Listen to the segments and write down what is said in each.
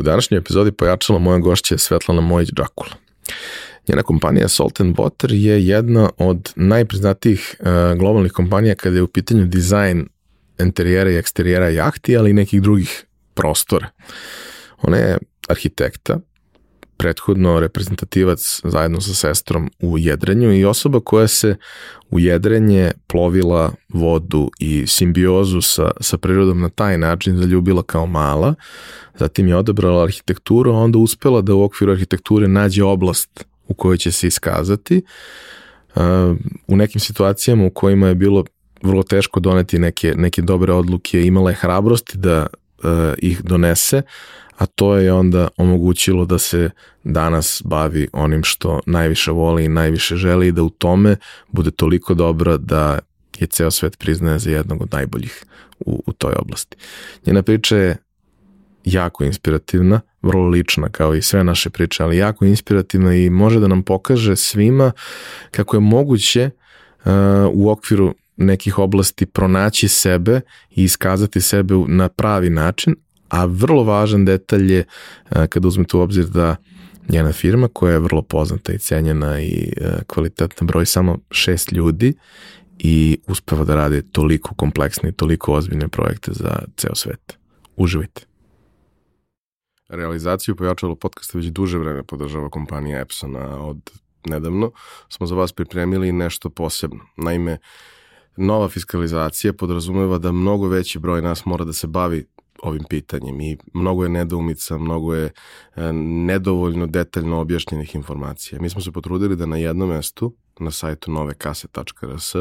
U današnjoj epizodi pojačala moja gošća je Svetlana Mojić-Đakula. Njena kompanija Salt and Water je jedna od najpriznatijih uh, globalnih kompanija kada je u pitanju dizajn interijera i eksterijera jahti, ali i nekih drugih prostora. Ona je arhitekta, prethodno reprezentativac zajedno sa sestrom u jedrenju i osoba koja se u jedrenje plovila vodu i simbiozu sa, sa prirodom na taj način zaljubila kao mala, zatim je odabrala arhitekturu, a onda uspela da u okviru arhitekture nađe oblast u kojoj će se iskazati. U nekim situacijama u kojima je bilo vrlo teško doneti neke, neke dobre odluke, imala je hrabrosti da ih donese, a to je onda omogućilo da se danas bavi onim što najviše voli i najviše želi i da u tome bude toliko dobra da je ceo svet priznaje za jednog od najboljih u, u toj oblasti. Njena priča je jako inspirativna, vrlo lična kao i sve naše priče, ali jako inspirativna i može da nam pokaže svima kako je moguće uh, u okviru nekih oblasti pronaći sebe i iskazati sebe na pravi način, a vrlo važan detalj je kada uzmete u obzir da njena firma koja je vrlo poznata i cenjena i kvalitetna broj samo šest ljudi i uspeva da radi toliko kompleksne i toliko ozbiljne projekte za ceo svet. Uživajte. Realizaciju pojačalo podcasta već duže vreme podržava kompanija Epsona. Od nedavno smo za vas pripremili nešto posebno. Naime, nova fiskalizacija podrazumeva da mnogo veći broj nas mora da se bavi ovim pitanjem i mnogo je nedoumica, mnogo je e, nedovoljno detaljno objašnjenih informacija. Mi smo se potrudili da na jednom mestu, na sajtu novekase.rs,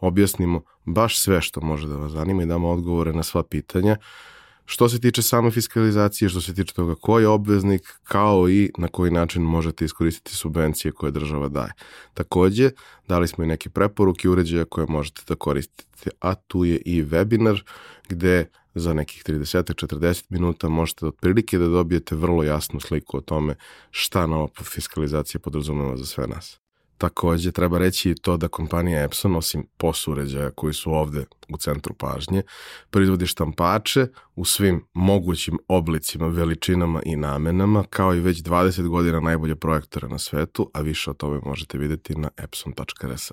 objasnimo baš sve što može da vas zanima i damo odgovore na sva pitanja, što se tiče same fiskalizacije, što se tiče toga ko je obveznik, kao i na koji način možete iskoristiti subvencije koje država daje. Takođe, dali smo i neke preporuke uređaja koje možete da koristite, a tu je i webinar gde za nekih 30-40 minuta možete otprilike da dobijete vrlo jasnu sliku o tome šta nova fiskalizacija podrazumeva za sve nas. Takođe, treba reći i to da kompanija Epson, osim POS uređaja koji su ovde u centru pažnje, proizvodi štampače u svim mogućim oblicima, veličinama i namenama, kao i već 20 godina najbolje projektora na svetu, a više o tome možete videti na epson.rs.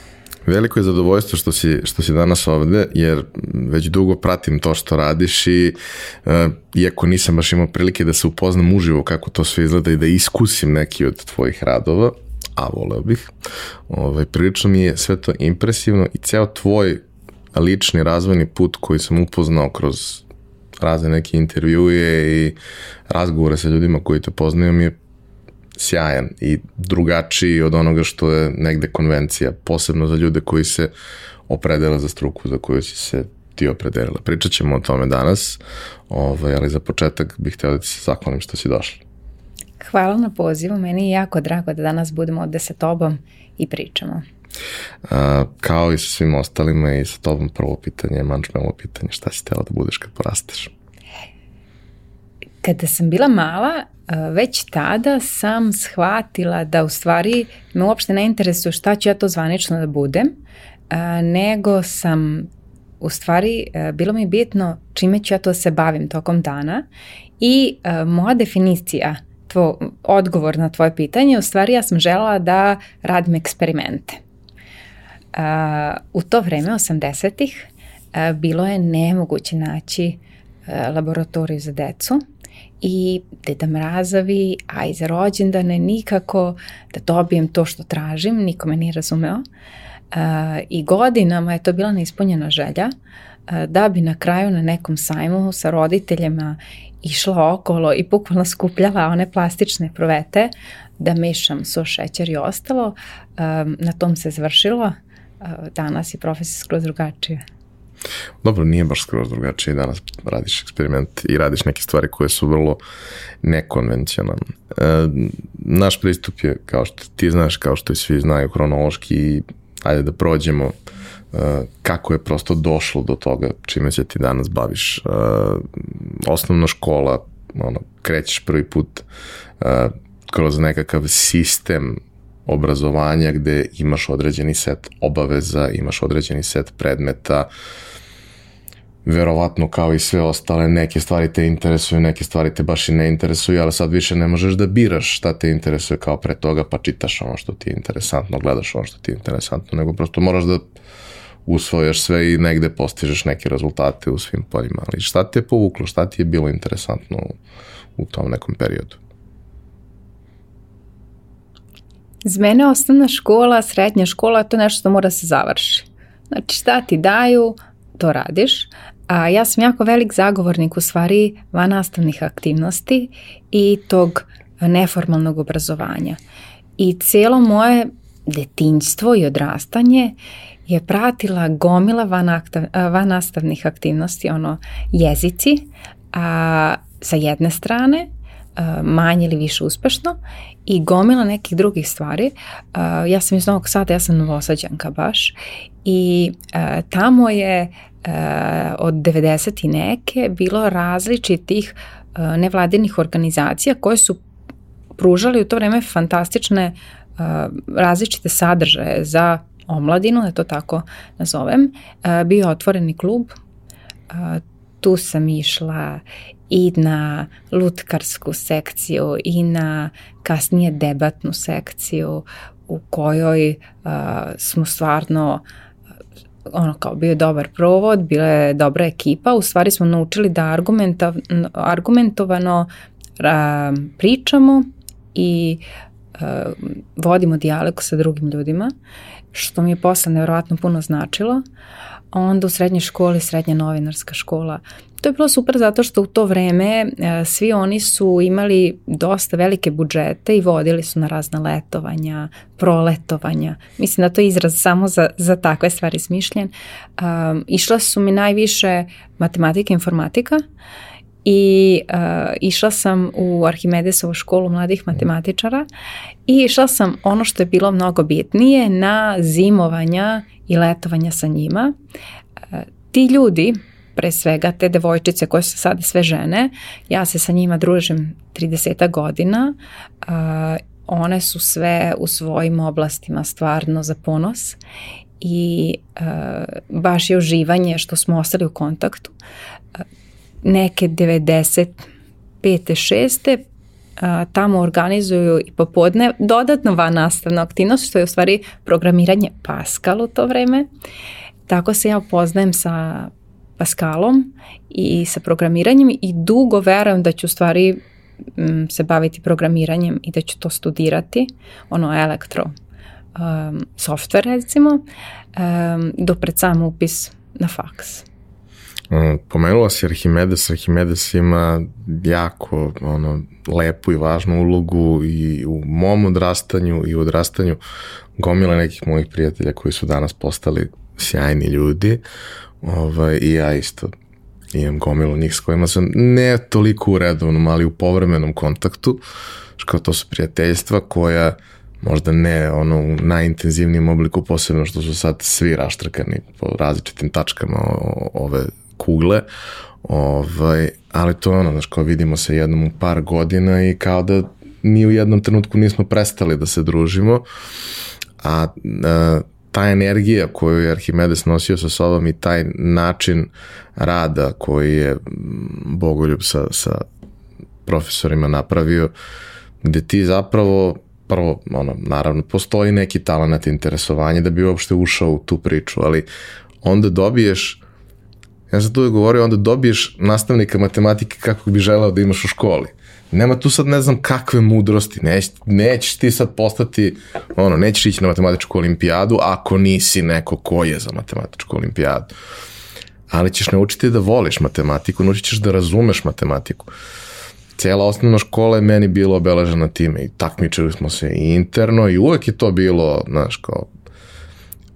Veliko je zadovoljstvo što si, što si danas ovde, jer već dugo pratim to što radiš i uh, iako nisam baš imao prilike da se upoznam uživo kako to sve izgleda i da iskusim neki od tvojih radova, a voleo bih, ovaj, prilično mi je sve to impresivno i ceo tvoj lični razvojni put koji sam upoznao kroz razne neke intervjue i razgovore sa ljudima koji te poznaju mi je sjajan i drugačiji od onoga što je negde konvencija, posebno za ljude koji se opredele za struku za koju si se ti opredelila. Pričat ćemo o tome danas, ovaj, ali za početak bih htio da ti se zahvalim što si došla. Hvala na pozivu, meni je jako drago da danas budemo ovde sa tobom i pričamo. A, kao i sa svim ostalima i sa tobom prvo pitanje, mančmelo pitanje, šta si tela da budeš kad porasteš? Kada sam bila mala, već tada sam shvatila da u stvari me uopšte ne interesuje šta ću ja to zvanično da budem, nego sam u stvari bilo mi bitno čime ću ja to se bavim tokom dana i moja definicija tvo, odgovor na tvoje pitanje, u stvari ja sam žela da radim eksperimente. u to vreme, 80-ih, bilo je nemoguće naći laboratoriju za decu i Deda Mrazavi, a i za rođendane nikako da dobijem to što tražim, niko me nije razumeo. Uh, I godinama je to bila neispunjena želja uh, da bi na kraju na nekom sajmu sa roditeljima išla okolo i bukvalno skupljala one plastične provete da mešam so šećer i ostalo. Um, na tom se završilo. Uh, danas je profesija skroz drugačija. Dobro, nije baš skroz drugačije. Danas radiš eksperiment i radiš neke stvari koje su vrlo nekonvencionalne. E, naš pristup je, kao što ti znaš, kao što i svi znaju, hronološki i ajde da prođemo uh, kako je prosto došlo do toga čime se ti danas baviš. Uh, osnovna škola, ono, krećeš prvi put kroz nekakav sistem obrazovanja gde imaš određeni set obaveza, imaš određeni set predmeta, verovatno kao i sve ostale, neke stvari te interesuju, neke stvari te baš i ne interesuju, ali sad više ne možeš da biraš šta te interesuje kao pre toga, pa čitaš ono što ti je interesantno, gledaš ono što ti je interesantno, nego prosto moraš da usvojaš sve i negde postižeš neke rezultate u svim poljima. Ali šta te je povuklo, šta ti je bilo interesantno u, u tom nekom periodu? Za mene osnovna škola, srednja škola, to je nešto što mora da se završi. Znači šta ti daju, to radiš. A ja sam jako velik zagovornik u stvari vanastavnih aktivnosti i tog neformalnog obrazovanja. I cijelo moje detinjstvo i odrastanje je pratila gomila vanastavnih aktivnosti, ono jezici, a, sa jedne strane, manje ili više uspešno i gomila nekih drugih stvari. Ja sam iz Novog Sada, ja sam novosađanka baš i tamo je od 90. i neke bilo različitih nevladinih organizacija koje su pružali u to vreme fantastične različite sadržaje za omladinu, da to tako nazovem. Bio otvoreni klub, tu sam išla i na lutkarsku sekciju i na kasnije debatnu sekciju u kojoj uh, smo stvarno ono kao bio dobar provod, bila je dobra ekipa, u stvari smo naučili da argumenta, argumentovano a, pričamo i a, vodimo dijalog sa drugim ljudima, što mi je posle nevrovatno puno značilo. Onda u srednjoj školi, srednja novinarska škola, To je bilo super zato što u to vreme e, svi oni su imali dosta velike budžete i vodili su na razna letovanja, proletovanja. Mislim da to je izraz samo za, za takve stvari smišljen. Um, išla su mi najviše matematika i informatika i uh, išla sam u Arhimedesovu školu mladih matematičara i išla sam ono što je bilo mnogo bitnije na zimovanja i letovanja sa njima. Uh, ti ljudi pre svega te devojčice koje su sada sve žene, ja se sa njima družim 30 godina, uh, one su sve u svojim oblastima stvarno za ponos i uh, baš je uživanje što smo ostali u kontaktu. Neke 95. 6. Uh, tamo organizuju i popodne dodatno van nastavna aktivnost, što je u stvari programiranje Pascal u to vreme. Tako se ja upoznajem sa Pascalom i sa programiranjem i dugo verujem da ću u stvari m, se baviti programiranjem i da ću to studirati, ono elektro um, software recimo, um, do pred sam upis na faks. Pomenula si Arhimedes, Arhimedes ima jako ono, lepu i važnu ulogu i u mom odrastanju i u odrastanju gomila nekih mojih prijatelja koji su danas postali sjajni ljudi. Ovaj, I ja isto imam gomilu njih s kojima sam ne toliko u redovnom, ali u povremenom kontaktu, što to su prijateljstva koja možda ne ono u najintenzivnijem obliku, posebno što su sad svi raštrkani po različitim tačkama ove kugle, ovaj, ali to je ono, znaš, kao vidimo se jednom u par godina i kao da ni u jednom trenutku nismo prestali da se družimo, a, a ta energija koju je Arhimedes nosio sa sobom i taj način rada koji je Bogoljub sa, sa profesorima napravio, gde ti zapravo prvo, ono, naravno, postoji neki talent interesovanje da bi uopšte ušao u tu priču, ali onda dobiješ, ja sam tu govorio, onda dobiješ nastavnika matematike kako bi želeo da imaš u školi. Nema tu sad ne znam kakve mudrosti, Neć, nećeš ti sad postati, ono, nećeš ići na matematičku olimpijadu ako nisi neko ko je za matematičku olimpijadu. Ali ćeš naučiti da voliš matematiku, naučit ćeš da razumeš matematiku. Cijela osnovna škola je meni bilo obeležena time i takmičili smo se i interno i uvek je to bilo, znaš, kao,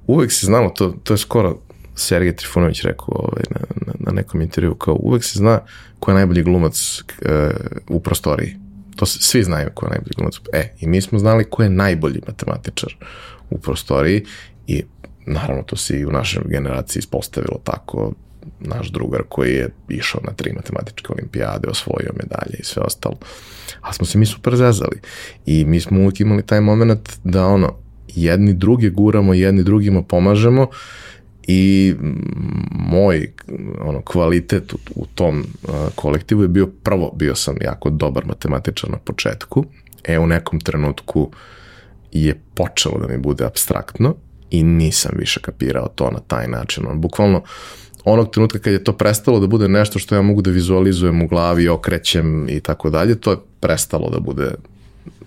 uvek se znamo, to, to je skoro Sergej Trifunović rekao ovaj, na, na, na nekom intervju, kao uvek se zna ko je najbolji glumac uh, u prostoriji. To se, svi znaju ko je najbolji glumac. E, i mi smo znali ko je najbolji matematičar u prostoriji i naravno to se i u našoj generaciji ispostavilo tako naš drugar koji je išao na tri matematičke olimpijade, osvojio medalje i sve ostalo. A smo se mi super zezali. I mi smo uvijek imali taj moment da ono, jedni drugi guramo, jedni drugima pomažemo i moj ono kvalitet u, u tom uh, kolektivu je bio prvo bio sam jako dobar matematičar na početku e u nekom trenutku je počelo da mi bude abstraktno i nisam više kapirao to na taj način on bukvalno onog trenutka kad je to prestalo da bude nešto što ja mogu da vizualizujem u glavi, okrećem i tako dalje, to je prestalo da bude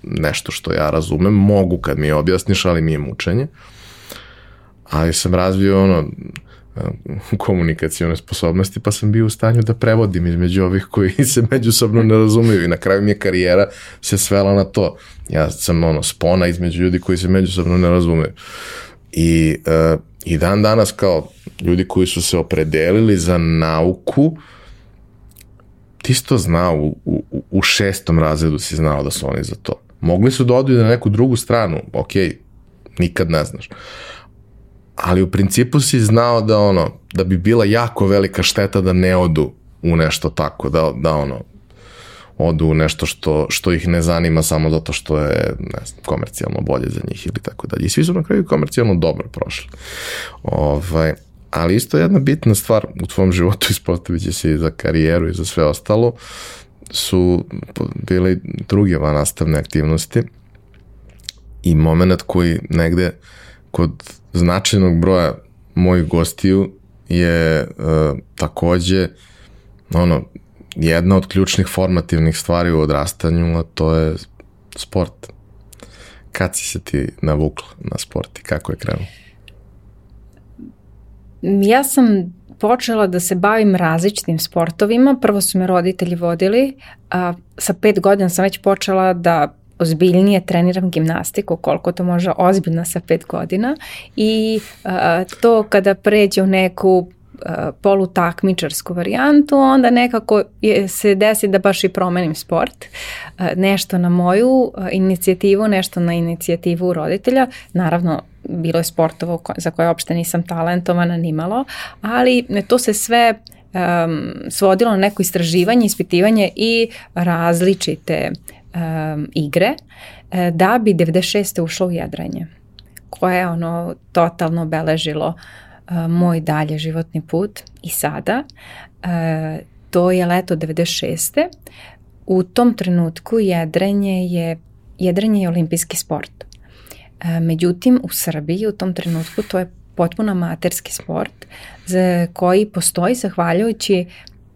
nešto što ja razumem, mogu kad mi objasniš, ali mi je mučenje. Ali sam razvio ono, komunikacijone sposobnosti, pa sam bio u stanju da prevodim između ovih koji se međusobno ne razumeju i na kraju mi je karijera se svela na to. Ja sam ono spona između ljudi koji se međusobno ne razumeju. I, uh, i dan danas kao ljudi koji su se opredelili za nauku, ti si to znao, u, u, u šestom razredu si znao da su oni za to. Mogli su da odu na neku drugu stranu, ok, nikad ne znaš. Ali u principu si znao da ono, da bi bila jako velika šteta da ne odu u nešto tako, da, da ono, odu u nešto što, što ih ne zanima samo zato što je ne znam, komercijalno bolje za njih ili tako dalje. I svi su na kraju komercijalno dobro prošli. Ovaj, ali isto jedna bitna stvar u tvom životu ispostavit će se i za karijeru i za sve ostalo su bile druge nastavne aktivnosti i moment koji negde kod značajnog broja mojih gostiju je uh, takođe ono, jedna od ključnih formativnih stvari u odrastanju, a to je sport. Kad si se ti navukla na sport i kako je krenuo? Ja sam počela da se bavim različitim sportovima. Prvo su me roditelji vodili, a sa pet godina sam već počela da ozbiljnije treniram gimnastiku, koliko to može ozbiljno sa pet godina i a, to kada pređe u neku polutakmičarsku varijantu, onda nekako je, se desi da baš i promenim sport. Nešto na moju inicijativu, nešto na inicijativu roditelja. Naravno, bilo je sportovo za koje uopšte nisam talentovana nimalo, ali to se sve um, svodilo na neko istraživanje, ispitivanje i različite um, igre e, da bi 96. ušlo u jedranje koje je ono totalno obeležilo uh, moj dalje životni put i sada. Uh, to je leto 96. U tom trenutku jedrenje je, jedrenje je olimpijski sport. E, međutim, u Srbiji u tom trenutku to je potpuno amaterski sport za koji postoji zahvaljujući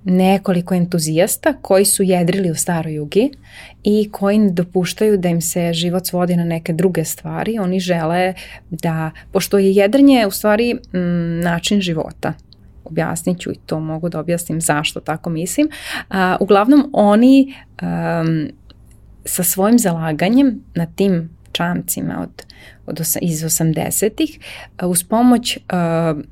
nekoliko entuzijasta koji su jedrili u staroj jugi i koji ne dopuštaju da im se život svodi na neke druge stvari. Oni žele da, pošto je jedranje u stvari m, mm, način života, objasnit ću i to mogu da objasnim zašto tako mislim. A, uglavnom oni um, sa svojim zalaganjem na tim čamcima od, od iz 80-ih uz pomoć uh,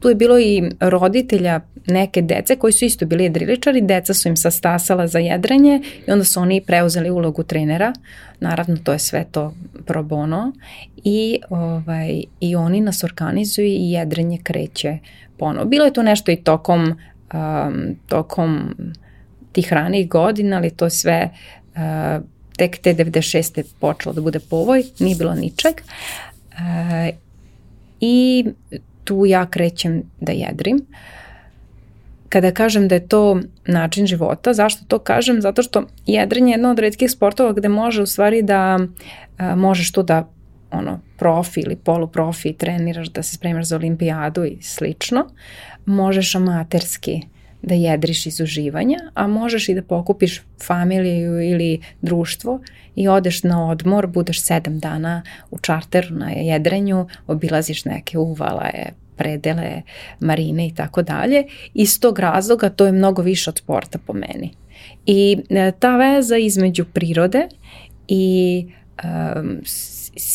tu je bilo i roditelja neke dece koji su isto bili jedriličari, deca su im sastasala za jedrenje i onda su oni preuzeli ulogu trenera, naravno to je sve to pro bono i, ovaj, i oni nas organizuju i jedrenje kreće ponovo. Bilo je to nešto i tokom, um, tokom tih ranih godina, ali to sve uh, tek te 96. počelo da bude povoj, nije bilo ničeg. E, I tu ja krećem da jedrim. Kada kažem da je to način života, zašto to kažem? Zato što jedrenje je jedna od redkih sportova gde može u stvari da a, možeš tu da ono, profi ili poluprofi treniraš da se spremaš za olimpijadu i slično. Možeš amaterski da jedriš iz uživanja, a možeš i da pokupiš familiju ili društvo i odeš na odmor, budeš sedam dana u čarteru na jedrenju, obilaziš neke uvalaje, predele, marine i tako dalje. Iz tog razloga to je mnogo više od sporta po meni. I e, ta veza između prirode i um,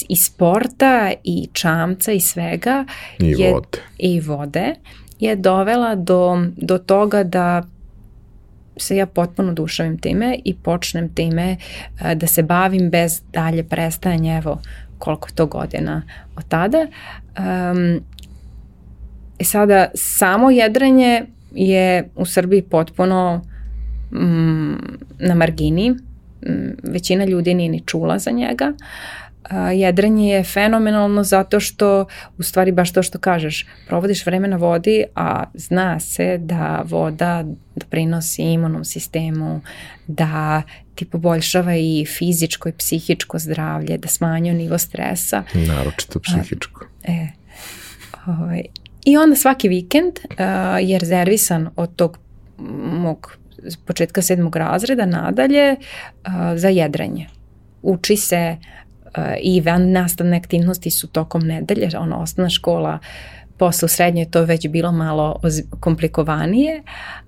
i sporta i čamca i svega I je, vode. i vode je dovela do, do toga da se ja potpuno dušavim time i počnem time a, da se bavim bez dalje prestajanja, evo koliko to godina od tada. Um, sada, samo jedrenje je u Srbiji potpuno mm, na margini, mm, većina ljudi nije ni čula za njega. A, jedrenje je fenomenalno zato što, u stvari baš to što kažeš, provodiš vreme na vodi, a zna se da voda doprinosi imunom sistemu, da ti poboljšava i fizičko i psihičko zdravlje, da smanjuje nivo stresa. Naročito psihičko. A, e, ovaj, I onda svaki vikend uh, je rezervisan od tog mog početka sedmog razreda nadalje uh, za jedrenje. Uči se uh, i van nastavne aktivnosti su tokom nedelje, ono osnovna škola posle u srednjoj to već bilo malo komplikovanije,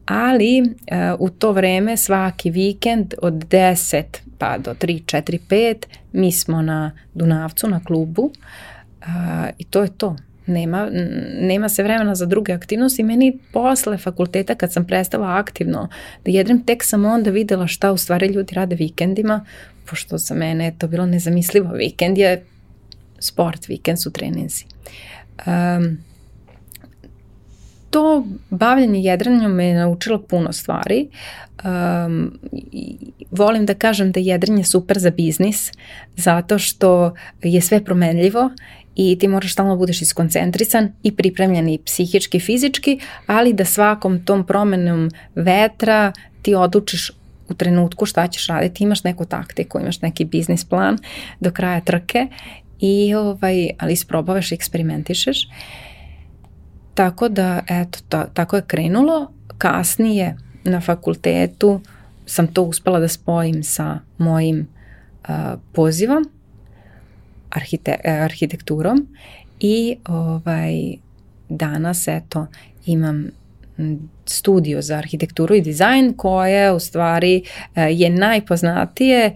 ali uh, u to vreme svaki vikend od 10 pa do 3, 4, 5 mi smo na Dunavcu, na klubu uh, i to je to nema, nema se vremena za druge aktivnosti. Meni posle fakulteta kad sam prestala aktivno da jedrem, tek sam onda videla šta u stvari ljudi rade vikendima, pošto za mene je to bilo nezamislivo. Vikend je sport, vikend su treninzi. Um, to bavljanje jedranjom me je naučilo puno stvari. Um, volim da kažem da je jedranje super za biznis zato što je sve promenljivo i ti moraš stalno da budeš iskoncentrisan i pripremljen i psihički, fizički, ali da svakom tom promenom vetra ti odlučiš u trenutku šta ćeš raditi, imaš neku taktiku, imaš neki biznis plan do kraja trke i ovaj, ali isprobavaš i eksperimentišeš. Tako da, eto, ta, tako je krenulo. Kasnije na fakultetu sam to uspela da spojim sa mojim uh, pozivom arhite, e, arhitekturom i ovaj, danas eto imam studio za arhitekturu i dizajn koje u stvari e, je najpoznatije e,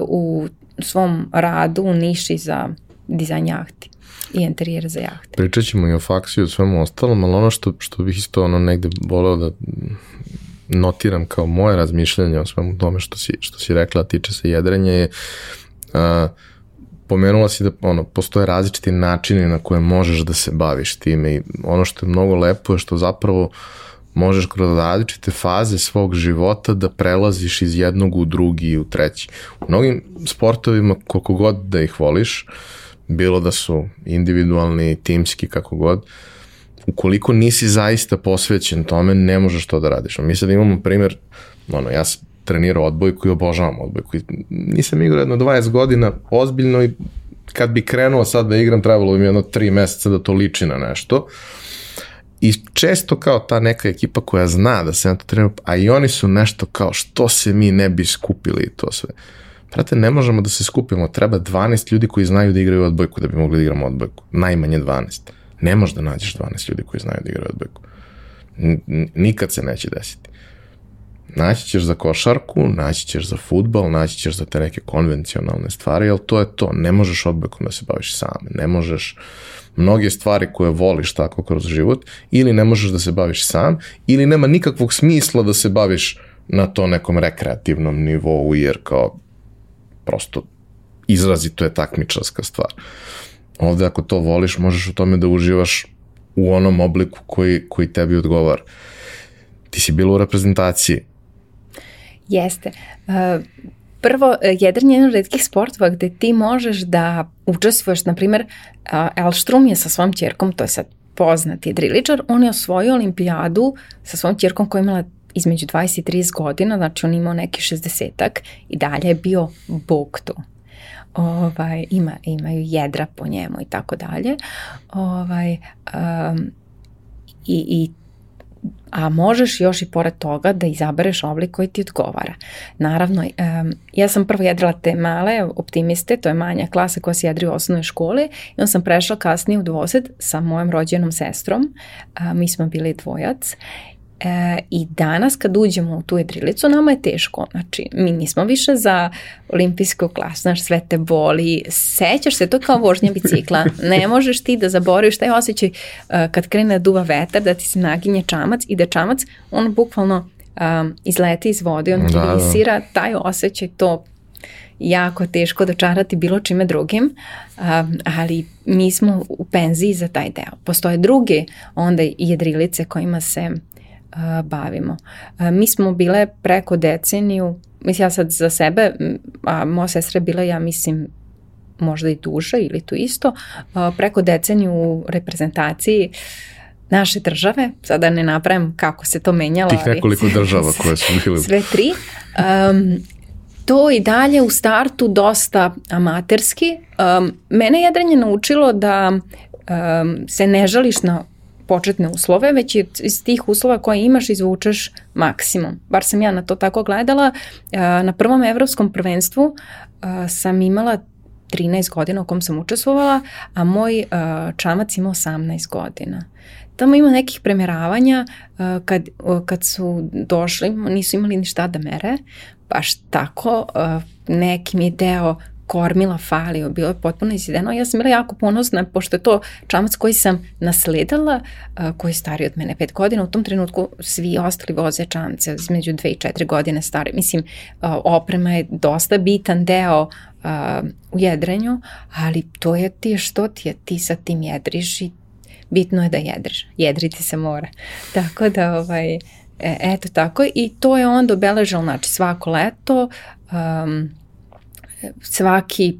u svom radu u niši za dizajn jahti i interijere za jahte. Pričat ćemo i o faksi i o svemu ostalom, ali ono što, što bih isto ono negde voleo da notiram kao moje razmišljanje o svemu tome što si, što si rekla, tiče se jedrenja je uh, pomenula si da ono, postoje različiti načini na koje možeš da se baviš time i ono što je mnogo lepo je što zapravo možeš kroz različite faze svog života da prelaziš iz jednog u drugi i u treći. U mnogim sportovima, koliko god da ih voliš, bilo da su individualni, timski, kako god, ukoliko nisi zaista posvećen tome, ne možeš to da radiš. Mi sad imamo primer, ono, ja trenirao odbojku i obožavam odbojku. Nisam igrao jedno 20 godina ozbiljno i kad bi krenuo sad da igram, trebalo bi mi jedno 3 meseca da to liči na nešto. I često kao ta neka ekipa koja zna da se na to trenira, a i oni su nešto kao što se mi ne bi skupili i to sve. Prate, ne možemo da se skupimo, treba 12 ljudi koji znaju da igraju odbojku da bi mogli da igramo odbojku. Najmanje 12. Ne možeš da nađeš 12 ljudi koji znaju da igraju odbojku. Nikad se neće desiti. Naći ćeš za košarku, naći ćeš za futbal, naći ćeš za te neke konvencionalne stvari, ali to je to. Ne možeš odbekom da se baviš sam. Ne možeš mnoge stvari koje voliš tako kroz život, ili ne možeš da se baviš sam, ili nema nikakvog smisla da se baviš na to nekom rekreativnom nivou, jer kao prosto izrazito je takmičarska stvar. Ovde ako to voliš, možeš u tome da uživaš u onom obliku koji, koji tebi odgovara. Ti si bila u reprezentaciji, Jeste. Uh, prvo, jedran je jedan od redkih sportova gde ti možeš da učestvuješ, na primer, Elštrum je sa svojom čerkom, to je sad poznati driličar, on je osvojio olimpijadu sa svojom čerkom koja je imala između 20 i 30 godina, znači on imao neki 60-ak i dalje je bio bog tu. Ovaj, ima, imaju jedra po njemu i tako dalje. Ovaj, um, i, I a možeš još i pored toga da izabereš oblik koji ti odgovara. Naravno, ja sam prvo jedrala te male optimiste, to je manja klasa koja se jedri u osnovnoj školi i onda sam prešla kasnije u dvosed sa mojom rođenom sestrom, mi smo bili dvojac E, I danas kad uđemo u tu jedrilicu, nama je teško. Znači, mi nismo više za olimpijsku klasu, znaš, sve te boli. Sećaš se, to je kao vožnja bicikla. Ne možeš ti da zaboraviš taj osjećaj uh, kad krene da duva vetar, da ti se naginje čamac i da čamac, on bukvalno um, izleti iz vode, on da, da. taj osjećaj, to jako teško dočarati bilo čime drugim, ali mi smo u penziji za taj deo. Postoje druge onda jedrilice kojima se bavimo. Mi smo bile preko deceniju, mislim ja sad za sebe, a moja sestra je bila, ja mislim, možda i duže ili tu isto, preko deceniju u reprezentaciji naše države, sada ne napravim kako se to menjalo. Tih nekoliko država koje su bile. Sve tri. Um, to i dalje u startu dosta amaterski. Um, mene jedrenje naučilo da um, se ne žališ na početne uslove, već iz tih uslova koje imaš izvučeš maksimum. Bar sam ja na to tako gledala. Uh, na prvom evropskom prvenstvu uh, sam imala 13 godina u kom sam učestvovala, a moj uh, čamac ima 18 godina. Tamo ima nekih premeravanja kad, kad su došli, nisu imali ništa da mere, baš tako, neki mi je deo kormila falio, bilo je potpuno izjedeno. Ja sam bila jako ponosna, pošto je to čamac koji sam nasledala, koji je stariji od mene pet godina. U tom trenutku svi ostali voze čamce između dve i četiri godine stari. Mislim, oprema je dosta bitan deo u jedrenju, ali to je ti što ti je, ti sa tim jedriš i bitno je da jedriš. Jedriti se mora. Tako da, ovaj, e, eto tako. I to je onda obeležalo, znači, svako leto, um, svaki,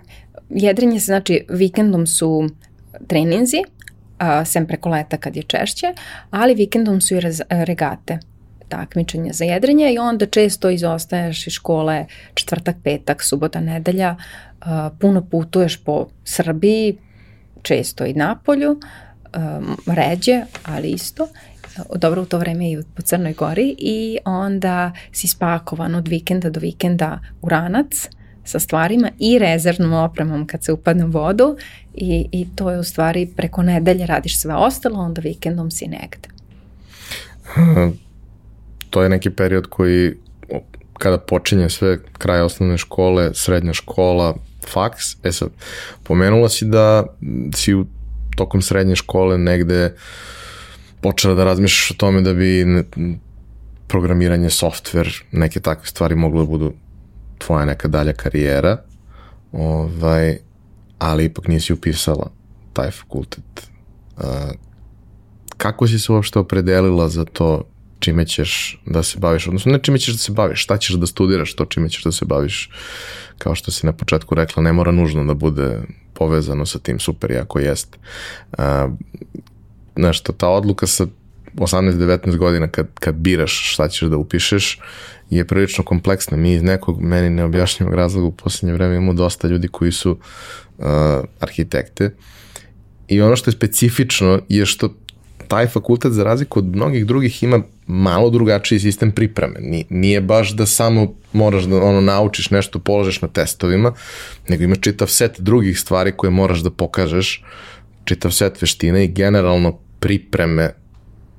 jedrenje se, znači, vikendom su treninzi, a, sem preko leta kad je češće, ali vikendom su i rez, regate takmičenja za jedrenje i onda često izostaješ iz škole četvrtak, petak, subota, nedelja, a, puno putuješ po Srbiji, često i Napolju, um, ređe, ali isto, dobro u to vreme i po Crnoj Gori i onda si spakovan od vikenda do vikenda u ranac sa stvarima i rezervnom opremom kad se upadne u vodu i, i to je u stvari preko nedelje radiš sve ostalo, onda vikendom si negde. To je neki period koji kada počinje sve kraj osnovne škole, srednja škola, faks, e sad, pomenula si da si u tokom srednje škole negde počela da razmišljaš o tome da bi programiranje, software, neke takve stvari moglo da budu tvoja neka dalja karijera, ovaj, ali ipak nisi upisala taj fakultet. Uh, kako si se uopšte opredelila za to čime ćeš da se baviš, odnosno ne čime ćeš da se baviš, šta ćeš da studiraš, to čime ćeš da se baviš, kao što si na početku rekla, ne mora nužno da bude povezano sa tim super, jako jest. Uh, nešto, ta odluka sa 18-19 godina kad, kad biraš šta ćeš da upišeš je prilično kompleksna. Mi iz nekog meni neobjašnjivog razloga u poslednje vreme imamo dosta ljudi koji su uh, arhitekte i ono što je specifično je što taj fakultet za razliku od mnogih drugih ima malo drugačiji sistem pripreme. Nije baš da samo moraš da ono naučiš nešto, položeš na testovima, nego imaš čitav set drugih stvari koje moraš da pokažeš, čitav set veština i generalno pripreme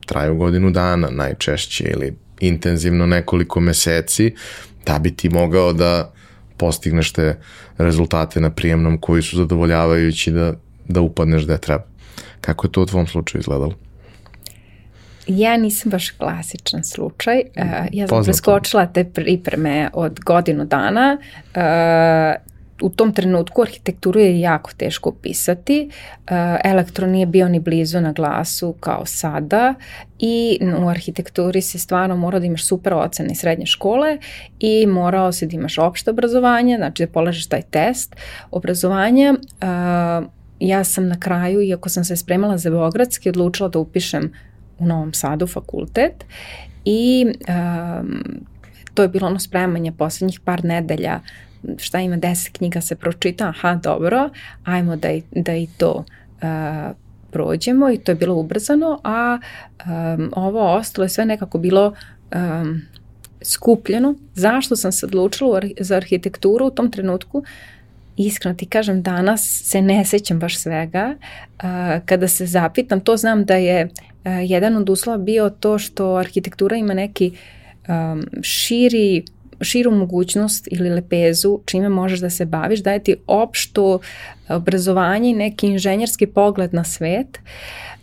traju godinu dana najčešće ili intenzivno nekoliko meseci da bi ti mogao da postigneš te rezultate na prijemnom koji su zadovoljavajući da, da upadneš gde treba. Kako je to u tvom slučaju izgledalo? Ja nisam baš klasičan slučaj. Uh, ja sam preskočila te pripreme od godinu dana. Uh, u tom trenutku arhitekturu je jako teško upisati. Uh, elektro nije bio ni blizu na glasu kao sada i u arhitekturi se stvarno mora da imaš super ocene srednje škole i morao se da imaš opšte obrazovanje, znači da polažeš taj test obrazovanja. Uh, ja sam na kraju, iako sam se spremala za Beogradski, odlučila da upišem u Novom Sadu fakultet i um, to je bilo ono spremanje poslednjih par nedelja šta ima deset knjiga se pročita, aha dobro, ajmo da i, da i to uh, prođemo i to je bilo ubrzano, a um, ovo ostalo je sve nekako bilo um, skupljeno. Zašto sam se odlučila za arhitekturu u tom trenutku? iskreno ti kažem, danas se ne sećam baš svega. Kada se zapitam, to znam da je jedan od uslova bio to što arhitektura ima neki širi širu mogućnost ili lepezu čime možeš da se baviš, daje ti opšto obrazovanje i neki inženjerski pogled na svet.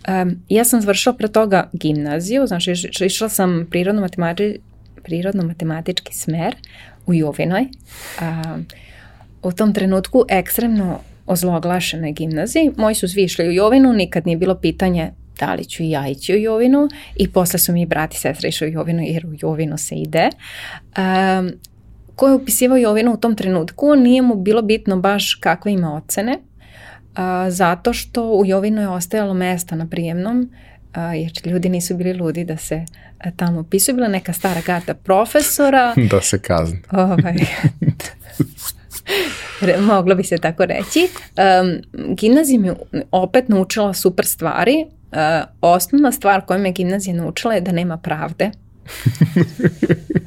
Um, ja sam završila pre toga gimnaziju, znači išla sam prirodno, matemati, prirodno matematički smer u Jovinoj. Um, u tom trenutku ekstremno ozloglašenoj gimnaziji. Moji su svi išli u Jovinu, nikad nije bilo pitanje da li ću i ja ići u Jovinu i posle su mi brati i sestra išli u Jovinu jer u Jovinu se ide. Um, ko je upisivao Jovinu u tom trenutku nije mu bilo bitno baš kakve ima ocene, uh, zato što u Jovinu je ostajalo mesta na prijemnom, uh, jer ljudi nisu bili ludi da se uh, tamo upisuju. Bila neka stara garda profesora. da se kazni. Ovaj, moglo bi se tako reći. Um, gimnazija mi opet naučila super stvari. Uh, osnovna stvar koju me gimnazija naučila je da nema pravde. uh,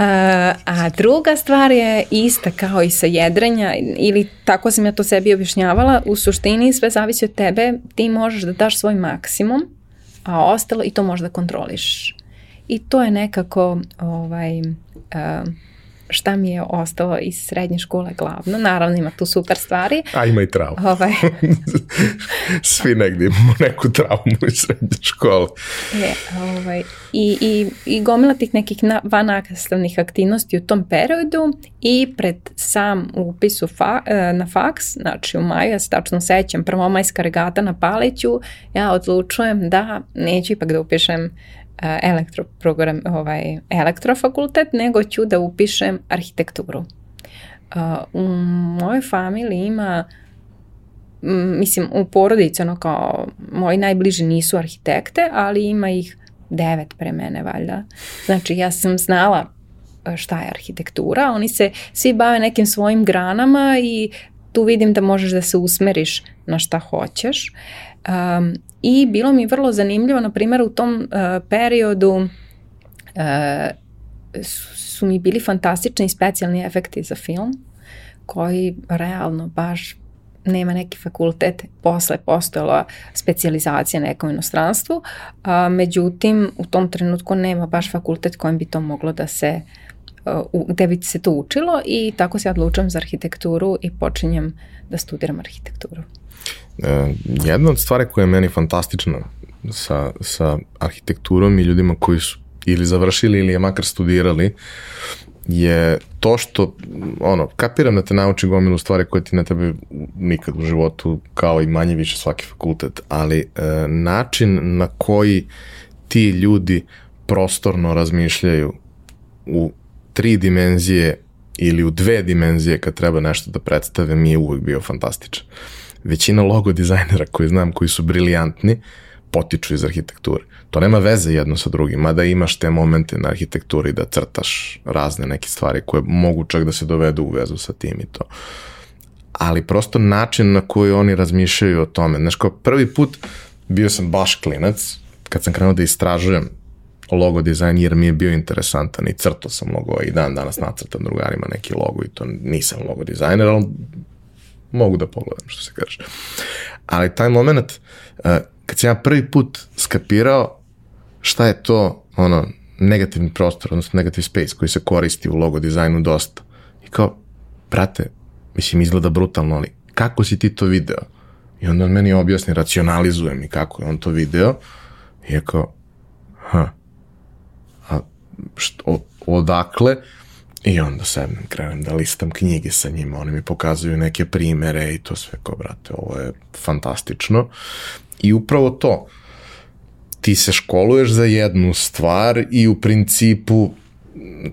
a druga stvar je ista kao i sa jedrenja ili tako sam ja to sebi objašnjavala. U suštini sve zavisi od tebe. Ti možeš da daš svoj maksimum a ostalo i to možeš da kontroliš. I to je nekako ovaj, uh, šta mi je ostalo iz srednje škole glavno. Naravno ima tu super stvari. A ima i traumu. Ovaj. Svi negdje imamo neku traumu iz srednje škole. Je, ovaj, i, i, i gomila tih nekih na, vanastavnih aktivnosti u tom periodu i pred sam upis fa, e, na faks, znači u maju, ja se tačno sećam, prvomajska regata na Paliću, ja odlučujem da neću ipak da upišem elektroprogram, ovaj, elektrofakultet, nego ću da upišem arhitekturu. U mojoj familiji ima mislim, u porodici, ono kao, moji najbliži nisu arhitekte, ali ima ih devet pre mene, valjda. Znači, ja sam znala šta je arhitektura, oni se svi bave nekim svojim granama i tu vidim da možeš da se usmeriš na šta hoćeš. Um, I bilo mi vrlo zanimljivo, na primjer u tom uh, periodu uh, su, su mi bili fantastični specijalni efekti za film, koji realno baš nema neki fakultet, posle postojala specializacija nekom inostranstvu, a, međutim u tom trenutku nema baš fakultet kojem bi to moglo da se uh, gde bi se to učilo i tako se odlučujem za arhitekturu i počinjem da studiram arhitekturu. E, jedna od stvari koja je meni fantastična sa, sa arhitekturom i ljudima koji su ili završili ili je makar studirali je to što, ono, kapiram da te nauči gomilu stvari koje ti ne tebe nikad u životu, kao i manje više svaki fakultet, ali e, način na koji ti ljudi prostorno razmišljaju u tri dimenzije ili u dve dimenzije kad treba nešto da predstave mi je uvek bio fantastičan većina logo dizajnera koji znam koji su briljantni potiču iz arhitekture. To nema veze jedno sa drugim, mada imaš te momente na arhitekturi da crtaš razne neke stvari koje mogu čak da se dovedu u vezu sa tim i to. Ali prosto način na koji oni razmišljaju o tome. Znaš, kao prvi put bio sam baš klinac, kad sam krenuo da istražujem logo dizajn jer mi je bio interesantan i crtao sam logo i dan danas nacrtam drugarima neki logo i to nisam logo dizajner, ali mogu da pogledam, što se kaže. Ali taj moment, uh, kad sam ja prvi put skapirao šta je to, ono, negativni prostor, odnosno negative space koji se koristi u logo dizajnu dosta. I kao, brate, mislim, izgleda brutalno, ali kako si ti to video? I onda on meni objasni, racionalizuje mi kako je on to video. I je kao, ha, a što, odakle? I onda sednem, krenem da listam knjige sa njima, oni mi pokazuju neke primere i to sve kao, brate, ovo je fantastično. I upravo to, ti se školuješ za jednu stvar i u principu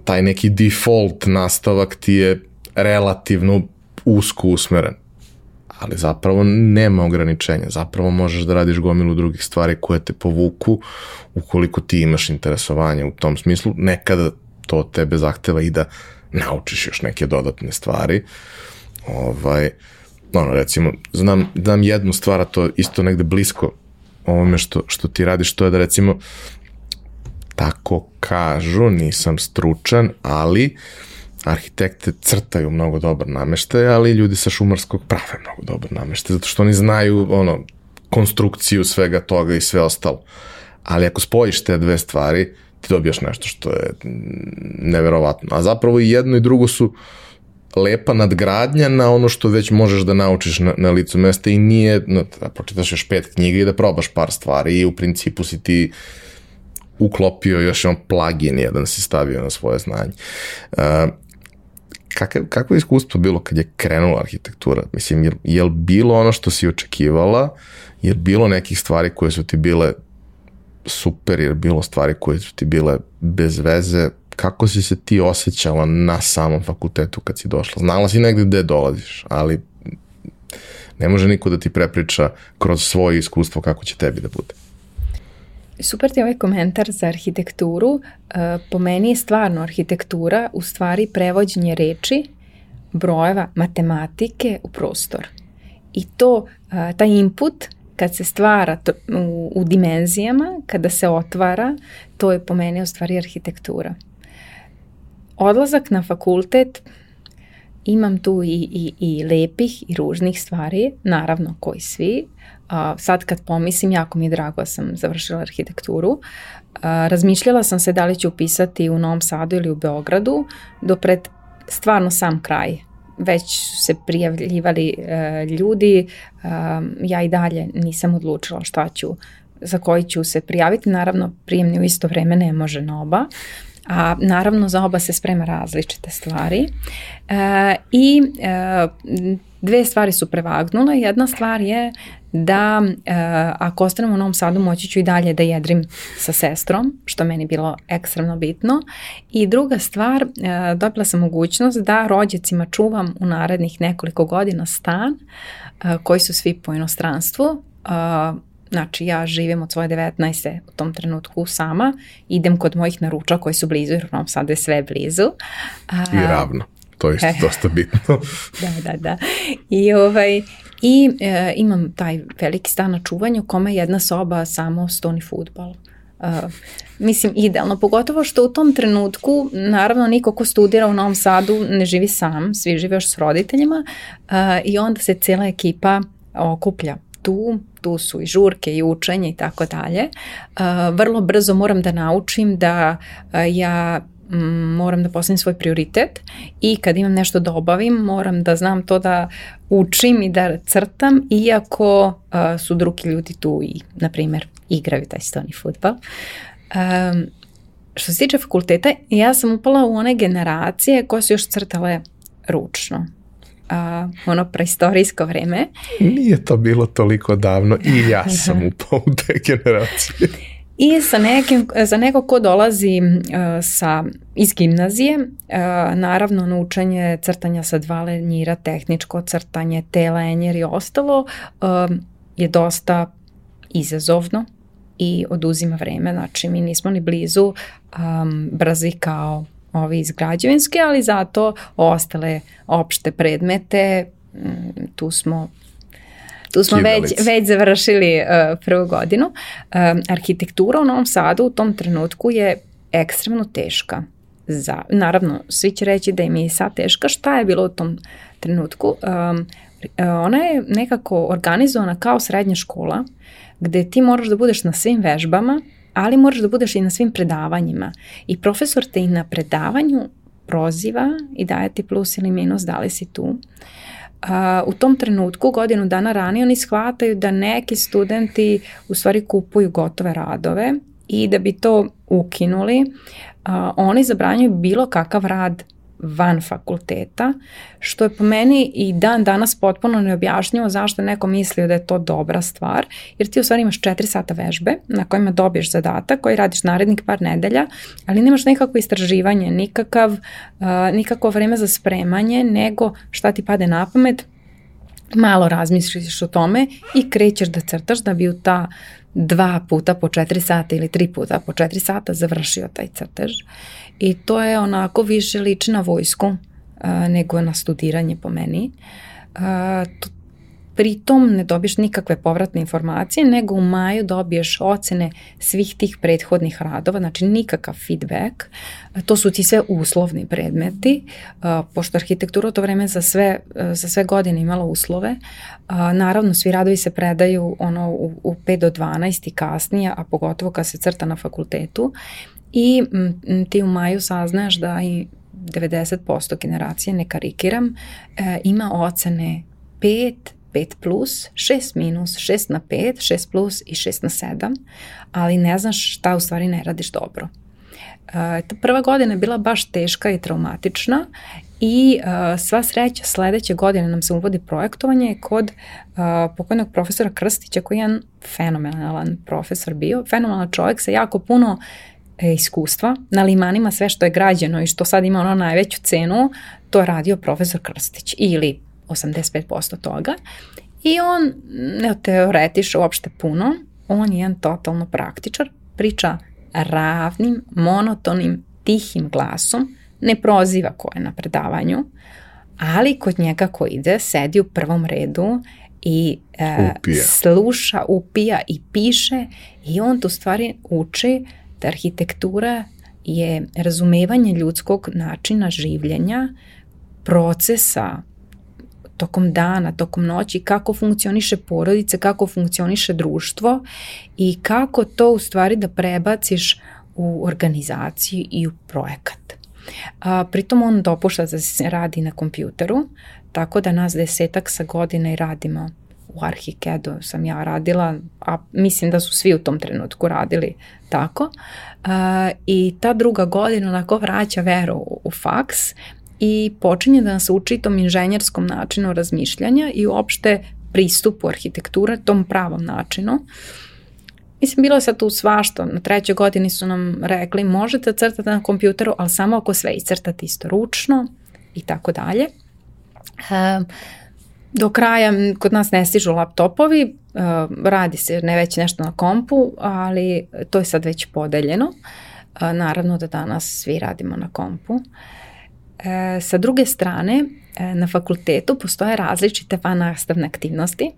taj neki default nastavak ti je relativno usko usmeren. Ali zapravo nema ograničenja, zapravo možeš da radiš gomilu drugih stvari koje te povuku ukoliko ti imaš interesovanje u tom smislu. Nekada to od tebe zahteva i da naučiš još neke dodatne stvari. Ovaj, ono, recimo, znam, znam jednu stvar, a to isto negde blisko ovome što, što ti radiš, to je da recimo tako kažu, nisam stručan, ali arhitekte crtaju mnogo dobar nameštaj, ali ljudi sa šumarskog prave mnogo dobar nameštaj, zato što oni znaju ono, konstrukciju svega toga i sve ostalo. Ali ako spojiš te dve stvari, ti dobijaš nešto što je neverovatno. A zapravo i jedno i drugo su lepa nadgradnja na ono što već možeš da naučiš na, na licu mesta i nije, no, da pročitaš još pet knjiga i da probaš par stvari i u principu si ti uklopio još on plugin jedan si stavio na svoje znanje. Uh, kakav, kako je iskustvo bilo kad je krenula arhitektura? Mislim, je, je li bilo ono što si očekivala? Je li bilo nekih stvari koje su ti bile super, je li bilo stvari koje su ti bile bez veze? Kako si se ti osjećala na samom fakultetu kad si došla? Znala si negde gde dolaziš, ali ne može niko da ti prepriča kroz svoje iskustvo kako će tebi da bude. Super ti je ovaj komentar za arhitekturu. E, po meni je stvarno arhitektura u stvari prevođenje reči, brojeva, matematike u prostor. I to, e, taj input kad se stvara u, u dimenzijama, kada se otvara, to je po meni u stvari arhitektura. Odlazak na fakultet, imam tu i, i, i lepih i ružnih stvari, naravno koji svi, a, sad kad pomislim, jako mi je drago da sam završila arhitekturu. A, razmišljala sam se da li ću upisati u Novom Sadu ili u Beogradu, do pred stvarno sam kraj. Već su se prijavljivali e, ljudi, e, ja i dalje nisam odlučila šta ću, za koji ću se prijaviti. Naravno, prijemni u isto vreme ne može na oba. A naravno za oba se sprema različite stvari. E, I e, dve stvari su prevagnule. Jedna stvar je da e, ako ostanem u Novom Sadu moći ću i dalje da jedrim sa sestrom, što meni bilo ekstremno bitno. I druga stvar, e, dobila sam mogućnost da rođacima čuvam u narednih nekoliko godina stan e, koji su svi po inostranstvu. E, Znači ja živim od svoje 19. u tom trenutku sama, idem kod mojih naruča koji su blizu, jer u Novom Sadu je sve blizu. A, I ravno. To je isto dosta bitno. da, da, da. I, ovaj, i e, imam taj veliki stan na čuvanju kome je jedna soba samo stoni futbal. Uh, mislim, idealno, pogotovo što u tom trenutku, naravno, niko ko studira u Novom Sadu ne živi sam, svi žive još s roditeljima uh, i onda se cijela ekipa okuplja tu, tu su i žurke i učenje i tako dalje. Uh, vrlo brzo moram da naučim da uh, ja moram da postavim svoj prioritet i kad imam nešto da obavim moram da znam to da učim i da crtam iako uh, su drugi ljudi tu i na primjer igraju taj stoni futbal. Um, što se tiče fakulteta, ja sam upala u one generacije koje su još crtale ručno a, ono preistorijsko vreme. Nije to bilo toliko davno i ja sam upao u te generacije. I sa nekim, za neko ko dolazi uh, sa, iz gimnazije, uh, naravno naučanje crtanja sa dva lenjira, tehničko crtanje, telenjer i ostalo uh, je dosta izazovno i oduzima vreme, znači mi nismo ni blizu um, brzi kao ovi iz građevinske, ali zato ostale opšte predmete, mm, tu smo Tu smo već, već završili uh, prvu godinu. Um, arhitektura u Novom Sadu u tom trenutku je ekstremno teška. Za, naravno, svi će reći da im je i sad teška. Šta je bilo u tom trenutku? Um, ona je nekako organizovana kao srednja škola, gde ti moraš da budeš na svim vežbama, ali moraš da budeš i na svim predavanjima. I profesor te i na predavanju proziva i daje ti plus ili minus da li si tu. Uh, u tom trenutku, godinu dana ranije, oni shvataju da neki studenti u stvari kupuju gotove radove i da bi to ukinuli, uh, oni zabranjuju bilo kakav rad van fakulteta, što je po meni i dan danas potpuno neobjašnjivo zašto neko mislio da je to dobra stvar, jer ti u stvari imaš 4 sata vežbe na kojima dobiješ zadatak koji radiš narednih par nedelja, ali nemaš nikakvo istraživanje, nikakav, uh, nikakvo vreme za spremanje, nego šta ti pade na pamet, malo razmisliš o tome i krećeš da crtaš da bi u ta dva puta po četiri sata ili tri puta po četiri sata završio taj crtež. I to je onako više liči na vojsku a, nego na studiranje po meni. A, to, pritom ne dobiješ nikakve povratne informacije, nego u maju dobiješ ocene svih tih prethodnih radova, znači nikakav feedback. To su ti sve uslovni predmeti, pošto arhitektura u to vreme za sve, za sve godine imala uslove. Naravno, svi radovi se predaju ono u, u 5 do 12 i kasnije, a pogotovo kad se crta na fakultetu. I ti u maju saznaš da i 90% generacije, ne karikiram, e, ima ocene 5, 5 plus, 6 minus, 6 na 5, 6 plus i 6 na 7, ali ne znaš šta u stvari ne radiš dobro. Uh, ta prva godina je bila baš teška i traumatična i uh, sva sreća sledeće godine nam se uvodi projektovanje kod uh, pokojnog profesora Krstića koji je jedan fenomenalan profesor bio, fenomenalan čovjek sa jako puno e, iskustva. Na limanima sve što je građeno i što sad ima ono najveću cenu, to je radio profesor Krstić ili 85% toga. I on ne teoretiše uopšte puno, on je jedan totalno praktičar, priča ravnim, monotonim, tihim glasom, ne proziva ko je na predavanju, ali kod njega ko ide, sedi u prvom redu i e, upija. sluša, upija i piše i on tu stvari uči arhitektura je razumevanje ljudskog načina življenja, procesa tokom dana, tokom noći, kako funkcioniše porodice, kako funkcioniše društvo i kako to u stvari da prebaciš u organizaciju i u projekat. A, pritom on dopušta da se radi na kompjuteru, tako da nas desetak sa godine radimo u Arhikedu sam ja radila, a mislim da su svi u tom trenutku radili tako. Uh, I ta druga godina onako vraća veru u, u faks i počinje da nas uči tom inženjerskom načinu razmišljanja i uopšte pristupu arhitekture, tom pravom načinu. Mislim, bilo je sad tu svašto. Na trećoj godini su nam rekli možete crtati na kompjuteru, ali samo ako sve iscrtate isto ručno i tako dalje. Do kraja kod nas ne stižu laptopovi, radi se ne već nešto na kompu, ali to je sad već podeljeno. Naravno da danas svi radimo na kompu. E, sa druge strane, e, na fakultetu postoje različite van nastavne aktivnosti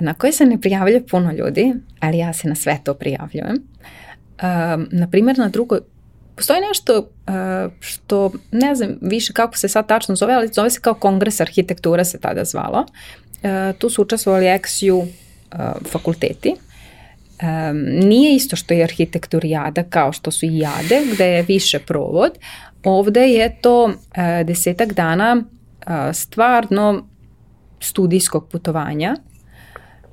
na koje se ne prijavlja puno ljudi, ali ja se na sve to prijavljujem. E, naprimer, na drugoj Postoji nešto što ne znam više kako se sad tačno zove, ali zove se kao kongres arhitektura se tada zvalo. Tu su učestvovali eksiju fakulteti. Nije isto što je arhitekturijada kao što su i jade, gde je više provod, Ovde je to e, desetak dana e, stvarno studijskog putovanja.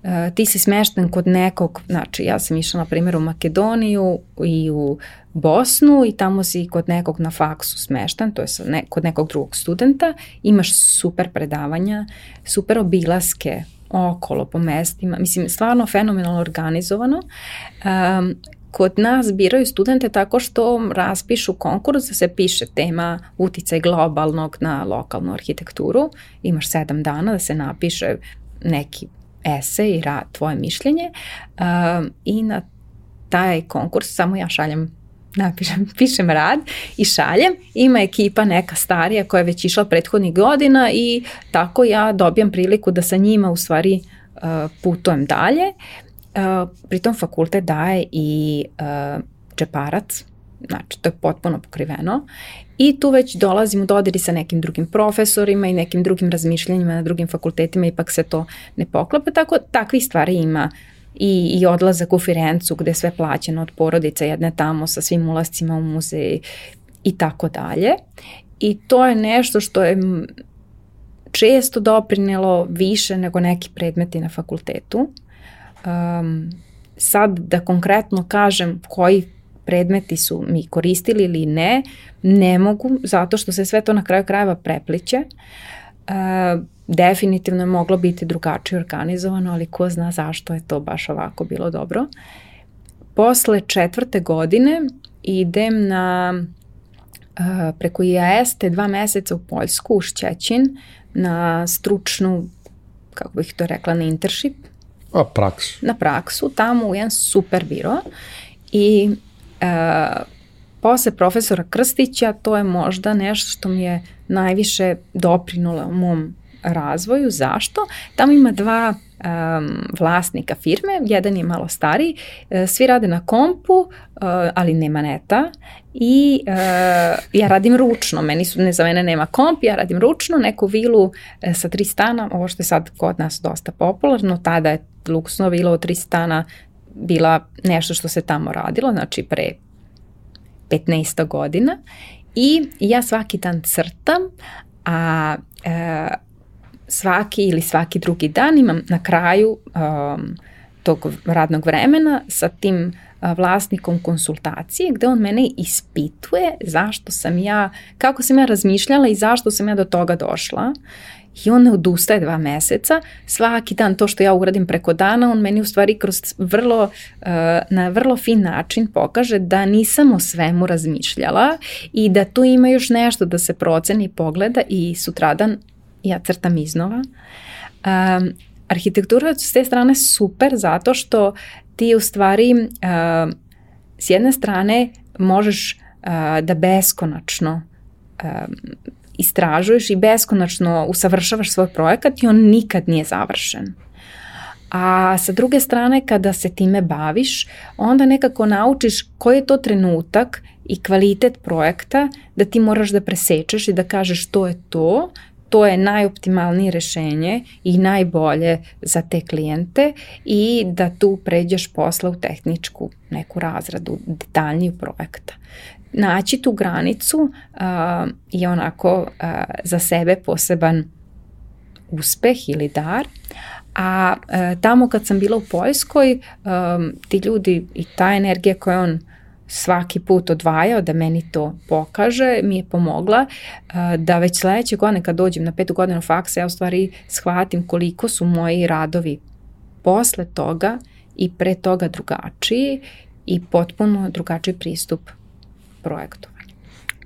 E, ti si smešten kod nekog, znači ja sam išla na primjer u Makedoniju i u Bosnu i tamo si kod nekog na faksu smešten, to je ne, kod nekog drugog studenta, imaš super predavanja, super obilaske okolo po mestima, mislim stvarno fenomenalno organizovano. Um, kod nas biraju studente tako što raspišu konkurs da se piše tema uticaj globalnog na lokalnu arhitekturu. Imaš sedam dana da se napiše neki esej i tvoje mišljenje uh, i na taj konkurs samo ja šaljem napišem, pišem rad i šaljem. Ima ekipa neka starija koja je već išla prethodnih godina i tako ja dobijam priliku da sa njima u stvari uh, putujem dalje. Uh, pritom fakultet daje i uh, znači to je potpuno pokriveno i tu već dolazim u dodiri sa nekim drugim profesorima i nekim drugim razmišljanjima na drugim fakultetima, ipak se to ne poklapa, tako takvih stvari ima i, i odlazak u Firencu gde je sve plaćeno od porodice jedne tamo sa svim ulazcima u muzej i tako dalje. I to je nešto što je često doprinelo više nego neki predmeti na fakultetu um, sad da konkretno kažem koji predmeti su mi koristili ili ne, ne mogu, zato što se sve to na kraju krajeva prepliče. Uh, definitivno je moglo biti drugačije organizovano, ali ko zna zašto je to baš ovako bilo dobro. Posle četvrte godine idem na uh, preko IAS te dva meseca u Poljsku, u Šćećin, na stručnu, kako bih to rekla, na internship, A praksu. Na praksu, tamo u jedan super biro i e, posle profesora Krstića to je možda nešto što mi je najviše doprinulo u mom razvoju. Zašto? Tamo ima dva um, vlasnika firme, jedan je malo stariji, uh, svi rade na kompu, uh, ali nema neta i uh, ja radim ručno, meni su, ne za mene nema komp, ja radim ručno, neku vilu sa tri stana, ovo što je sad kod nas dosta popularno, tada je luksno vilo od tri stana bila nešto što se tamo radilo, znači pre 15 godina i ja svaki dan crtam, a e, svaki ili svaki drugi dan imam na kraju um, tog radnog vremena sa tim vlasnikom konsultacije gde on mene ispituje zašto sam ja, kako sam ja razmišljala i zašto sam ja do toga došla I on ne odustaje dva meseca. Svaki dan to što ja uradim preko dana, on meni u stvari kroz vrlo, eh, na vrlo fin način pokaže da nisam o svemu razmišljala i da tu ima još nešto da se proceni i pogleda i sutradan ja crtam iznova. Um, arhitektura je s te strane super zato što ti u stvari uh, s jedne strane možeš uh, da beskonačno um, istražuješ i beskonačno usavršavaš svoj projekat i on nikad nije završen. A sa druge strane, kada se time baviš, onda nekako naučiš koji je to trenutak i kvalitet projekta da ti moraš da presečeš i da kažeš to je to, to je najoptimalnije rešenje i najbolje za te klijente i da tu pređeš posle u tehničku neku razradu, detaljniju projekta. Naći tu granicu uh, je onako uh, za sebe poseban uspeh ili dar, a uh, tamo kad sam bila u Poljskoj, um, ti ljudi i ta energija koju on svaki put odvajao da meni to pokaže, mi je pomogla uh, da već sledeće godine kad dođem na petu godinu faksa, ja u stvari shvatim koliko su moji radovi posle toga i pre toga drugačiji i potpuno drugačiji pristup projektovanja.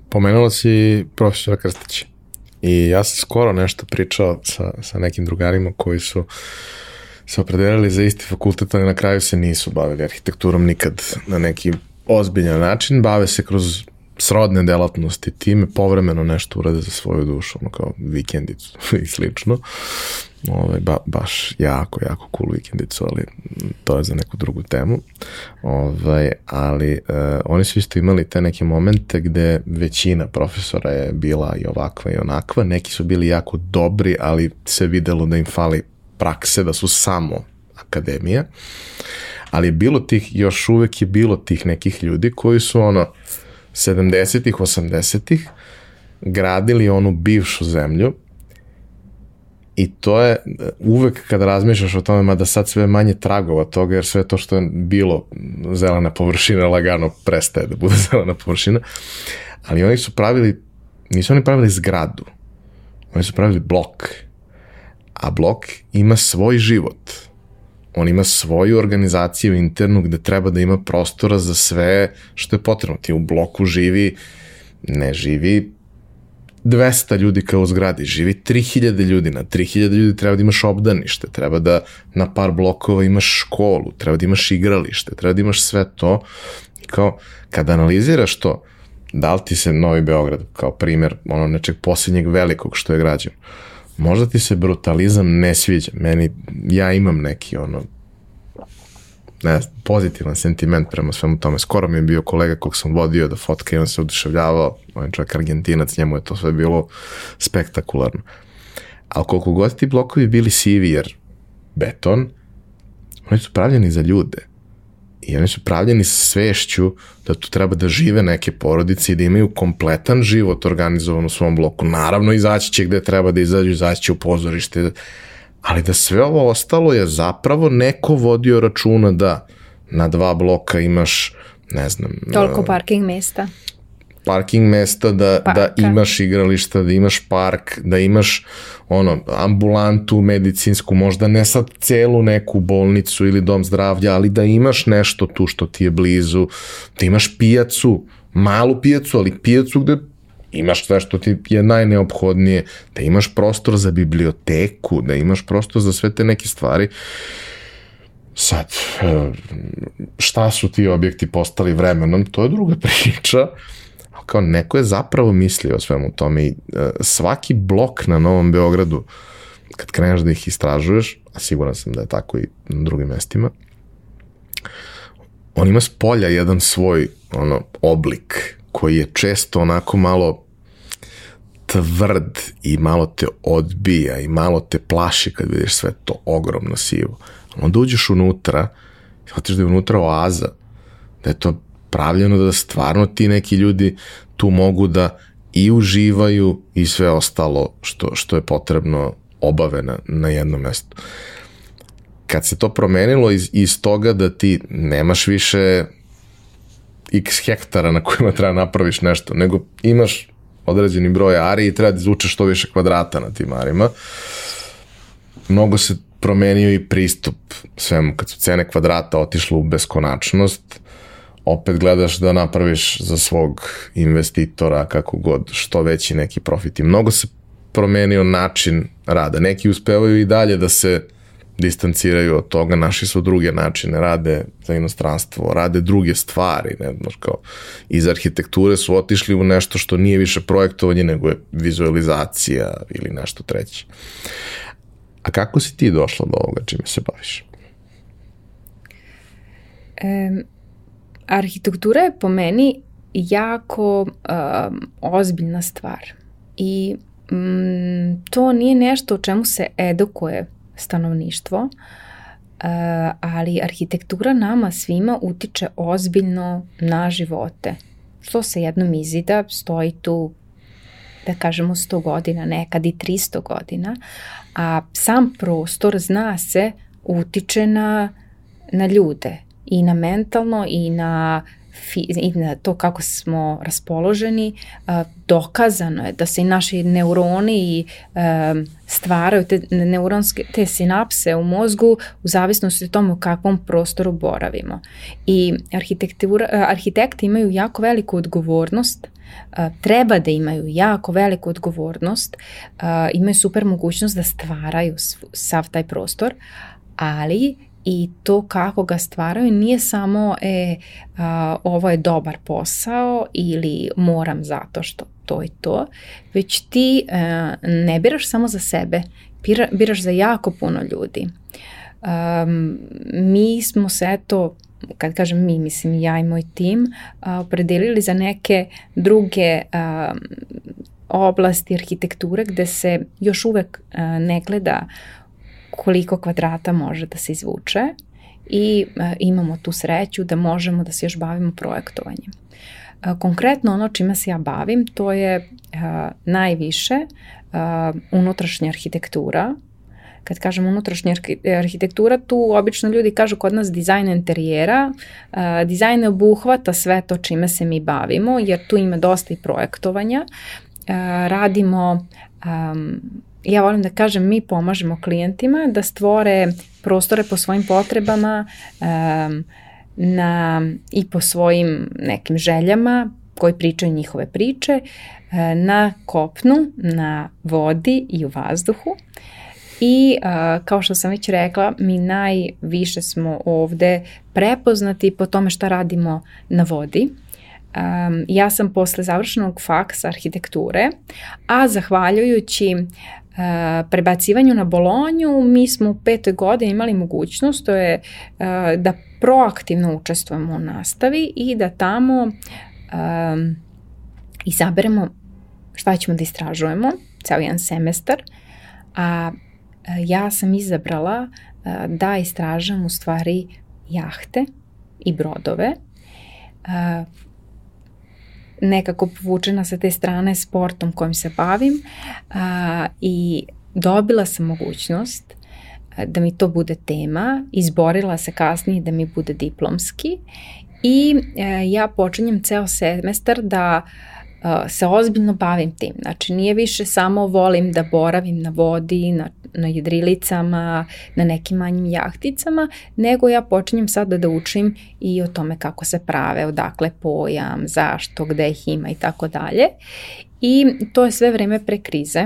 Pomenula si profesora Krstića i ja sam skoro nešto pričao sa, sa nekim drugarima koji su se opredelili za isti fakultet, ali na kraju se nisu bavili arhitekturom nikad na neki ozbiljan način, bave se kroz srodne delatnosti time, povremeno nešto urade za svoju dušu, ono kao vikendicu i slično. Ovaj, ba, baš jako, jako cool vikendicu, ali to je za neku drugu temu. Ovaj, ali uh, oni su isto imali te neke momente gde većina profesora je bila i ovakva i onakva, neki su bili jako dobri, ali se videlo da im fali prakse, da su samo akademija, ali je bilo tih, još uvek je bilo tih nekih ljudi koji su ono, 70-ih, 80-ih gradili onu bivšu zemlju i to je uvek kada razmišljaš o tome, mada sad sve manje tragova toga, jer sve to što je bilo zelena površina lagano prestaje da bude zelena površina, ali oni su pravili, nisu oni pravili zgradu, oni su pravili blok, a blok ima svoj život on ima svoju organizaciju internu gde treba da ima prostora za sve što je potrebno. Ti u bloku živi, ne živi 200 ljudi kao u zgradi, živi 3000 ljudi, na 3000 ljudi treba da imaš obdanište, treba da na par blokova imaš školu, treba da imaš igralište, treba da imaš sve to. I kao, kada analiziraš to, da li ti se Novi Beograd kao primer ono nečeg posljednjeg velikog što je građeno, možda ti se brutalizam ne sviđa. Meni, ja imam neki ono, ne pozitivan sentiment prema svemu tome. Skoro mi je bio kolega kog sam vodio da fotka i on se oduševljavao, on je čovjek argentinac, njemu je to sve bilo spektakularno. Ali koliko god ti blokovi bili sivi, jer beton, oni su pravljeni za ljude. I oni su pravljeni sa svešću da tu treba da žive neke porodice i da imaju kompletan život organizovan u svom bloku. Naravno, izaći će gde treba da izađu, izaći će u pozorište, ali da sve ovo ostalo je zapravo neko vodio računa da na dva bloka imaš, ne znam... Toliko parking mesta parking mesta, da, da Parka. da imaš igrališta, da imaš park, da imaš ono, ambulantu medicinsku, možda ne sad celu neku bolnicu ili dom zdravlja, ali da imaš nešto tu što ti je blizu, da imaš pijacu, malu pijacu, ali pijacu gde imaš sve što ti je najneophodnije, da imaš prostor za biblioteku, da imaš prostor za sve te neke stvari. Sad, šta su ti objekti postali vremenom, to je druga priča, kao neko je zapravo mislio o svemu tome i uh, svaki blok na Novom Beogradu kad kreneš da ih istražuješ, a siguran sam da je tako i na drugim mestima, on ima s polja jedan svoj ono, oblik koji je često onako malo tvrd i malo te odbija i malo te plaši kad vidiš sve to ogromno sivo. Onda uđeš unutra, shvatiš da je unutra oaza, da je to pravljeno da stvarno ti neki ljudi tu mogu da i uživaju i sve ostalo što, što je potrebno obave na, na jednom mestu. Kad se to promenilo iz, iz toga da ti nemaš više x hektara na kojima treba napraviš nešto, nego imaš određeni broj ari i treba da izvučeš što više kvadrata na tim arima. Mnogo se promenio i pristup svemu. Kad su cene kvadrata otišle u beskonačnost, opet gledaš da napraviš za svog investitora kako god što veći neki profit. I mnogo se promenio način rada. Neki uspevaju i dalje da se distanciraju od toga, naši su druge načine, rade za inostranstvo, rade druge stvari, ne znaš kao, iz arhitekture su otišli u nešto što nije više projektovanje, nego je vizualizacija ili nešto treće. A kako si ti došla do ovoga čime se baviš? Um, arhitektura je po meni jako um, ozbiljna stvar i um, to nije nešto o čemu se edukuje stanovništvo, uh, ali arhitektura nama svima utiče ozbiljno na živote. Što se jednom izida, stoji tu da kažemo 100 godina, nekad i 300 godina, a sam prostor zna se utiče na, na ljude i na mentalno i na i na to kako smo raspoloženi, dokazano je da se i naši neuroni i stvaraju te neuronske, te sinapse u mozgu u zavisnosti od tome u kakvom prostoru boravimo. I arhitektura, arhitekti imaju jako veliku odgovornost treba da imaju jako veliku odgovornost, imaju super mogućnost da stvaraju sav taj prostor, ali i to kako ga stvaraju nije samo e, a, ovo je dobar posao ili moram zato što to i to, već ti a, e, ne biraš samo za sebe, bira, biraš za jako puno ljudi. Um, mi smo se eto kad kažem mi, mislim ja i moj tim, opredelili za neke druge a, oblasti arhitekture gde se još uvek a, ne gleda koliko kvadrata može da se izvuče i e, imamo tu sreću da možemo da se još bavimo projektovanjem. E, konkretno ono čime se ja bavim to je e, najviše unutrašnja arhitektura. Kad kažem unutrašnja arhitektura, tu obično ljudi kažu kod nas dizajn interijera. Dizajn obuhvata sve to čime se mi bavimo, jer tu ima dosta i projektovanja. Radimo ja volim da kažem mi pomažemo klijentima da stvore prostore po svojim potrebama um, na, i po svojim nekim željama koji pričaju njihove priče uh, na kopnu, na vodi i u vazduhu. I uh, kao što sam već rekla, mi najviše smo ovde prepoznati po tome šta radimo na vodi. Um, ja sam posle završenog faksa arhitekture, a zahvaljujući prebacivanju na Bolonju mi smo u petoj godini imali mogućnost to je da proaktivno učestvujemo u nastavi i da tamo um, izaberemo šta ćemo da istražujemo ceo jedan semestar a ja sam izabrala da istražam u stvari jahte i brodove nekako povučena sa te strane sportom kojim se bavim a, i dobila sam mogućnost da mi to bude tema, izborila se kasnije da mi bude diplomski i e, ja počinjem ceo semestar da se ozbiljno bavim tim. Znači nije više samo volim da boravim na vodi, na, na jedrilicama, na nekim manjim jahticama, nego ja počinjem sada da učim i o tome kako se prave, odakle pojam, zašto, gde ih ima i tako dalje. I to je sve vreme pre krize,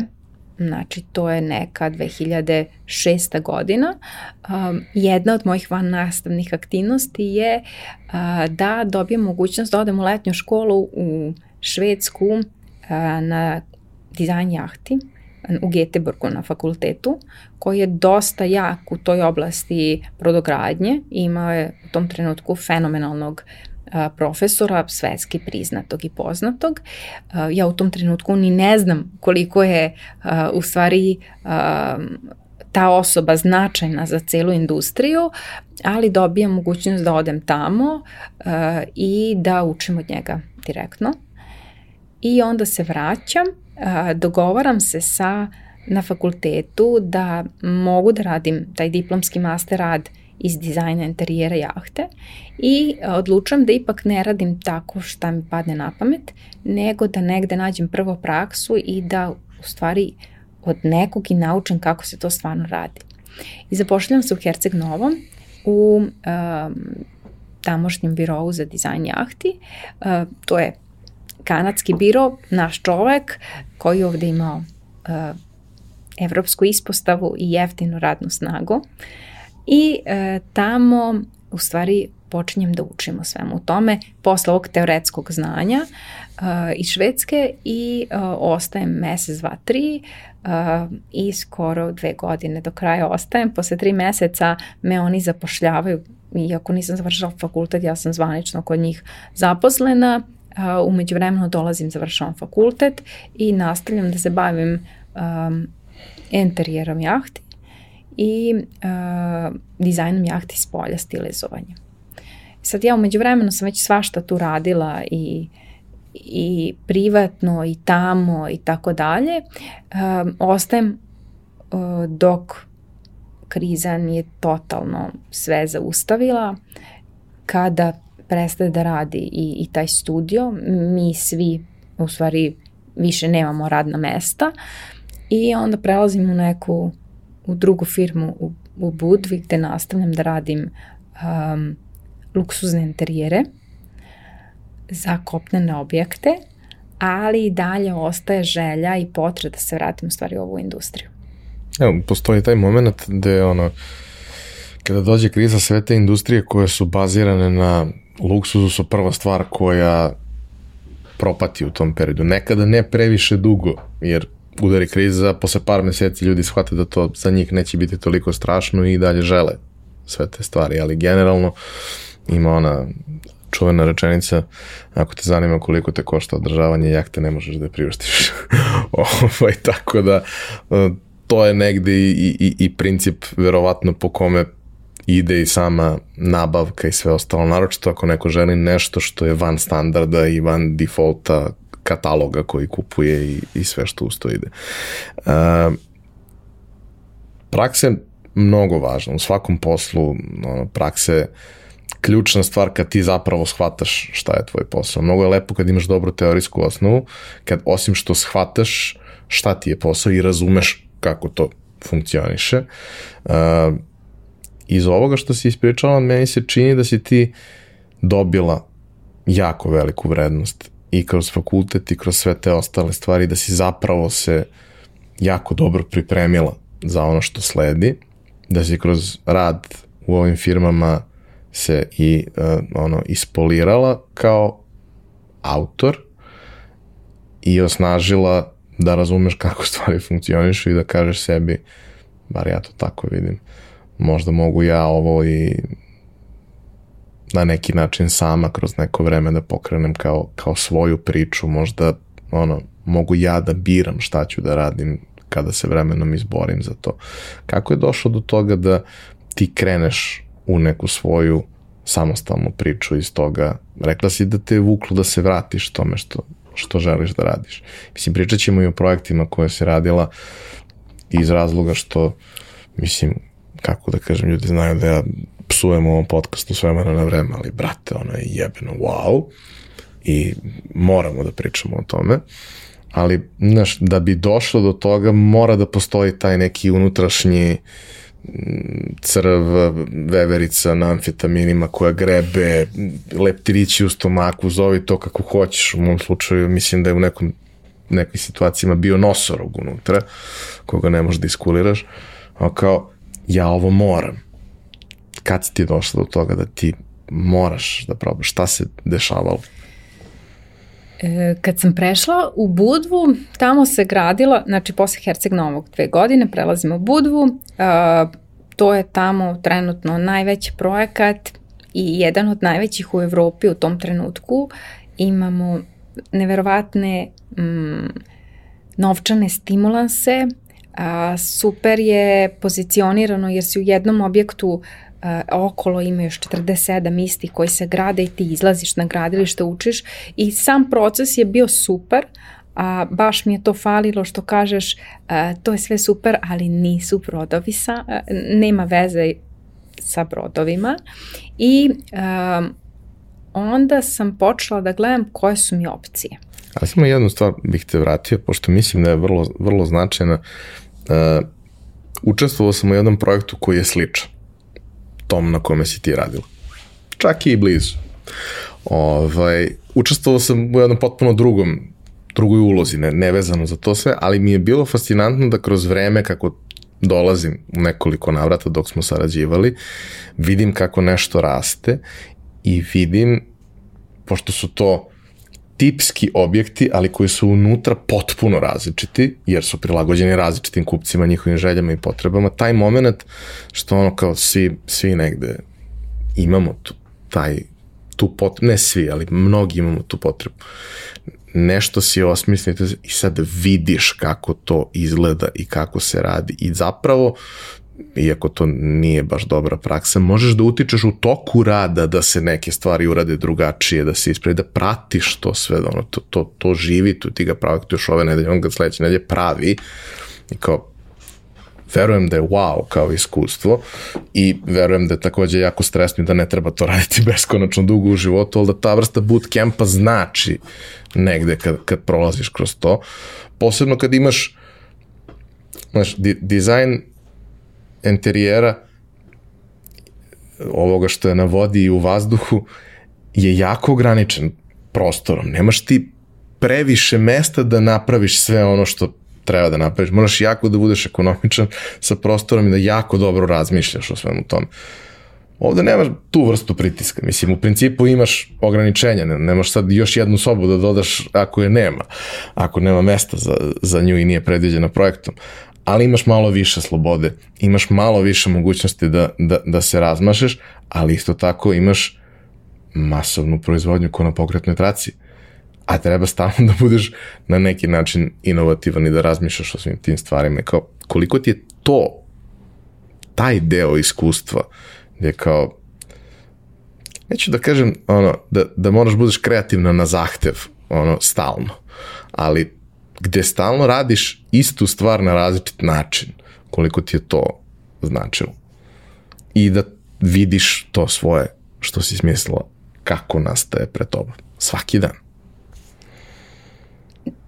znači to je neka 2006. godina. Um, jedna od mojih van nastavnih aktivnosti je uh, da dobijem mogućnost da odem u letnju školu u Švedsku na dizajn jahti u Geteborgu na fakultetu, koji je dosta jak u toj oblasti brodogradnje. Imao je u tom trenutku fenomenalnog profesora, svetski priznatog i poznatog. Ja u tom trenutku ni ne znam koliko je u stvari ta osoba značajna za celu industriju, ali dobijam mogućnost da odem tamo i da učim od njega direktno. I onda se vraćam, dogovaram se sa na fakultetu da mogu da radim taj diplomski master rad iz dizajna interijera jahte i odlučujem da ipak ne radim tako šta mi padne na pamet, nego da negde nađem prvo praksu i da u stvari od nekog i naučim kako se to stvarno radi. I zapošljam se u Herceg Novom u um, tamošnjem birovu za dizajn jahti. Uh, to je kanadski biro, naš čovek koji ovde imao uh, evropsku ispostavu i jeftinu radnu snagu. I uh, tamo u stvari počinjem da učim o svemu tome posle ovog teoretskog znanja uh, iz Švedske i uh, ostajem mesec, dva, tri uh, i skoro dve godine do kraja ostajem. Posle tri meseca me oni zapošljavaju iako nisam završila fakultet, ja sam zvanično kod njih zaposlena, umeđu vremenu dolazim, završavam fakultet i nastavljam da se bavim um, interijerom jahti i uh, dizajnom jahti s polja stilizovanjem. Sad ja umeđu vremenu sam već svašta tu radila i i privatno i tamo i tako dalje. Um, ostajem uh, dok kriza nije totalno sve zaustavila. Kada prestaje da radi i, i taj studio, mi svi u stvari više nemamo radna mesta i onda prelazim u neku u drugu firmu u, u Budvi gde nastavljam da radim um, luksuzne interijere za kopnene objekte, ali i dalje ostaje želja i potreba da se vratim u stvari u ovu industriju. Evo, postoji taj moment gde ono, kada dođe kriza sve te industrije koje su bazirane na luksuzu su prva stvar koja propati u tom periodu. Nekada ne previše dugo, jer udari kriza, posle par meseci ljudi shvate da to za njih neće biti toliko strašno i dalje žele sve te stvari, ali generalno ima ona čuvena rečenica, ako te zanima koliko te košta održavanje jahte, ne možeš da je priuštiš. ovaj, tako da, e, to je negde i, i, i princip verovatno po kome ide i sama nabavka i sve ostalo, naročito ako neko želi nešto što je van standarda i van defaulta kataloga koji kupuje i, i sve što usto ide. Uh, praksa je mnogo važna. U svakom poslu ono, prakse ključna stvar kad ti zapravo shvataš šta je tvoj posao. Mnogo je lepo kad imaš dobru teorijsku osnovu, kad osim što shvataš šta ti je posao i razumeš kako to funkcioniše. Uh, iz ovoga što si ispričala, meni se čini da si ti dobila jako veliku vrednost i kroz fakultet i kroz sve te ostale stvari, da si zapravo se jako dobro pripremila za ono što sledi, da si kroz rad u ovim firmama se i uh, ono ispolirala kao autor i osnažila da razumeš kako stvari funkcionišu i da kažeš sebi, bar ja to tako vidim, možda mogu ja ovo i na neki način sama kroz neko vreme da pokrenem kao, kao svoju priču, možda ono, mogu ja da biram šta ću da radim kada se vremenom izborim za to. Kako je došlo do toga da ti kreneš u neku svoju samostalnu priču iz toga? Rekla si da te je vuklo da se vratiš tome što, što želiš da radiš. Mislim, pričat ćemo i o projektima koje si radila iz razloga što, mislim, kako da kažem, ljudi znaju da ja psujem u ovom podcastu s vremena na vreme, ali brate, ono je jebeno wow. I moramo da pričamo o tome, ali znaš, da bi došlo do toga mora da postoji taj neki unutrašnji mm, crv, veverica na amfetaminima koja grebe, leptirići u stomaku, zovi to kako hoćeš, u mom slučaju mislim da je u nekom nekoj situacijama bio nosorog unutra, koga ne možeš da iskuliraš, a kao, ja ovo moram kad si ti došla do toga da ti moraš da probaš? Šta se dešavalo? E, kad sam prešla u Budvu, tamo se gradila, znači posle Herceg Novog dve godine, prelazimo u Budvu, a, to je tamo trenutno najveći projekat i jedan od najvećih u Evropi u tom trenutku. Imamo neverovatne mm, novčane stimulanse, a, super je pozicionirano jer si u jednom objektu a, okolo ima još 47 isti koji se grade i ti izlaziš na gradilište, učiš i sam proces je bio super, a baš mi je to falilo što kažeš a, to je sve super, ali nisu brodovi sa, a, nema veze sa brodovima i a, onda sam počela da gledam koje su mi opcije. A samo jednu stvar bih te vratio, pošto mislim da je vrlo, vrlo značajna. Uh, učestvovao sam u jednom projektu koji je sličan tom na kome si ti radila. Čak i blizu. Ovaj, učestvovao sam u jednom potpuno drugom drugoj ulozi, ne, nevezano za to sve, ali mi je bilo fascinantno da kroz vreme kako dolazim u nekoliko navrata dok smo sarađivali, vidim kako nešto raste i vidim, pošto su to tipski objekti, ali koji su unutra potpuno različiti, jer su prilagođeni različitim kupcima, njihovim željama i potrebama, taj moment što ono kao svi, svi negde imamo tu, taj, tu potrebu, ne svi, ali mnogi imamo tu potrebu. Nešto si osmislite i sad vidiš kako to izgleda i kako se radi i zapravo iako to nije baš dobra praksa, možeš da utičeš u toku rada da se neke stvari urade drugačije, da se ispravi, da pratiš to sve, ono, to, to, to živi, tu ti ga još ove nedelje, on ga sledeće nedelje pravi i kao, verujem da je wow kao iskustvo i verujem da je takođe jako stresno da ne treba to raditi beskonačno dugo u životu, ali da ta vrsta bootcampa znači negde kad, kad prolaziš kroz to. Posebno kad imaš znaš, di, dizajn enterijera ovoga što je na vodi i u vazduhu je jako ograničen prostorom. Nemaš ti previše mesta da napraviš sve ono što treba da napraviš. Moraš jako da budeš ekonomičan sa prostorom i da jako dobro razmišljaš o svemu tome. Ovde nemaš tu vrstu pritiska. Mislim, u principu imaš ograničenja. Nemaš sad još jednu sobu da dodaš ako je nema. Ako nema mesta za, za nju i nije predviđena projektom ali imaš malo više slobode, imaš malo više mogućnosti da, da, da se razmašeš, ali isto tako imaš masovnu proizvodnju ko na pokretnoj traci. A treba stalno da budeš na neki način inovativan i da razmišljaš o svim tim stvarima. kao, koliko ti je to, taj deo iskustva, gde kao, neću da kažem ono, da, da moraš budeš kreativna na zahtev, ono, stalno, ali gde stalno radiš istu stvar na različit način, koliko ti je to značilo. I da vidiš to svoje što si smislila, kako nastaje pre toba. Svaki dan.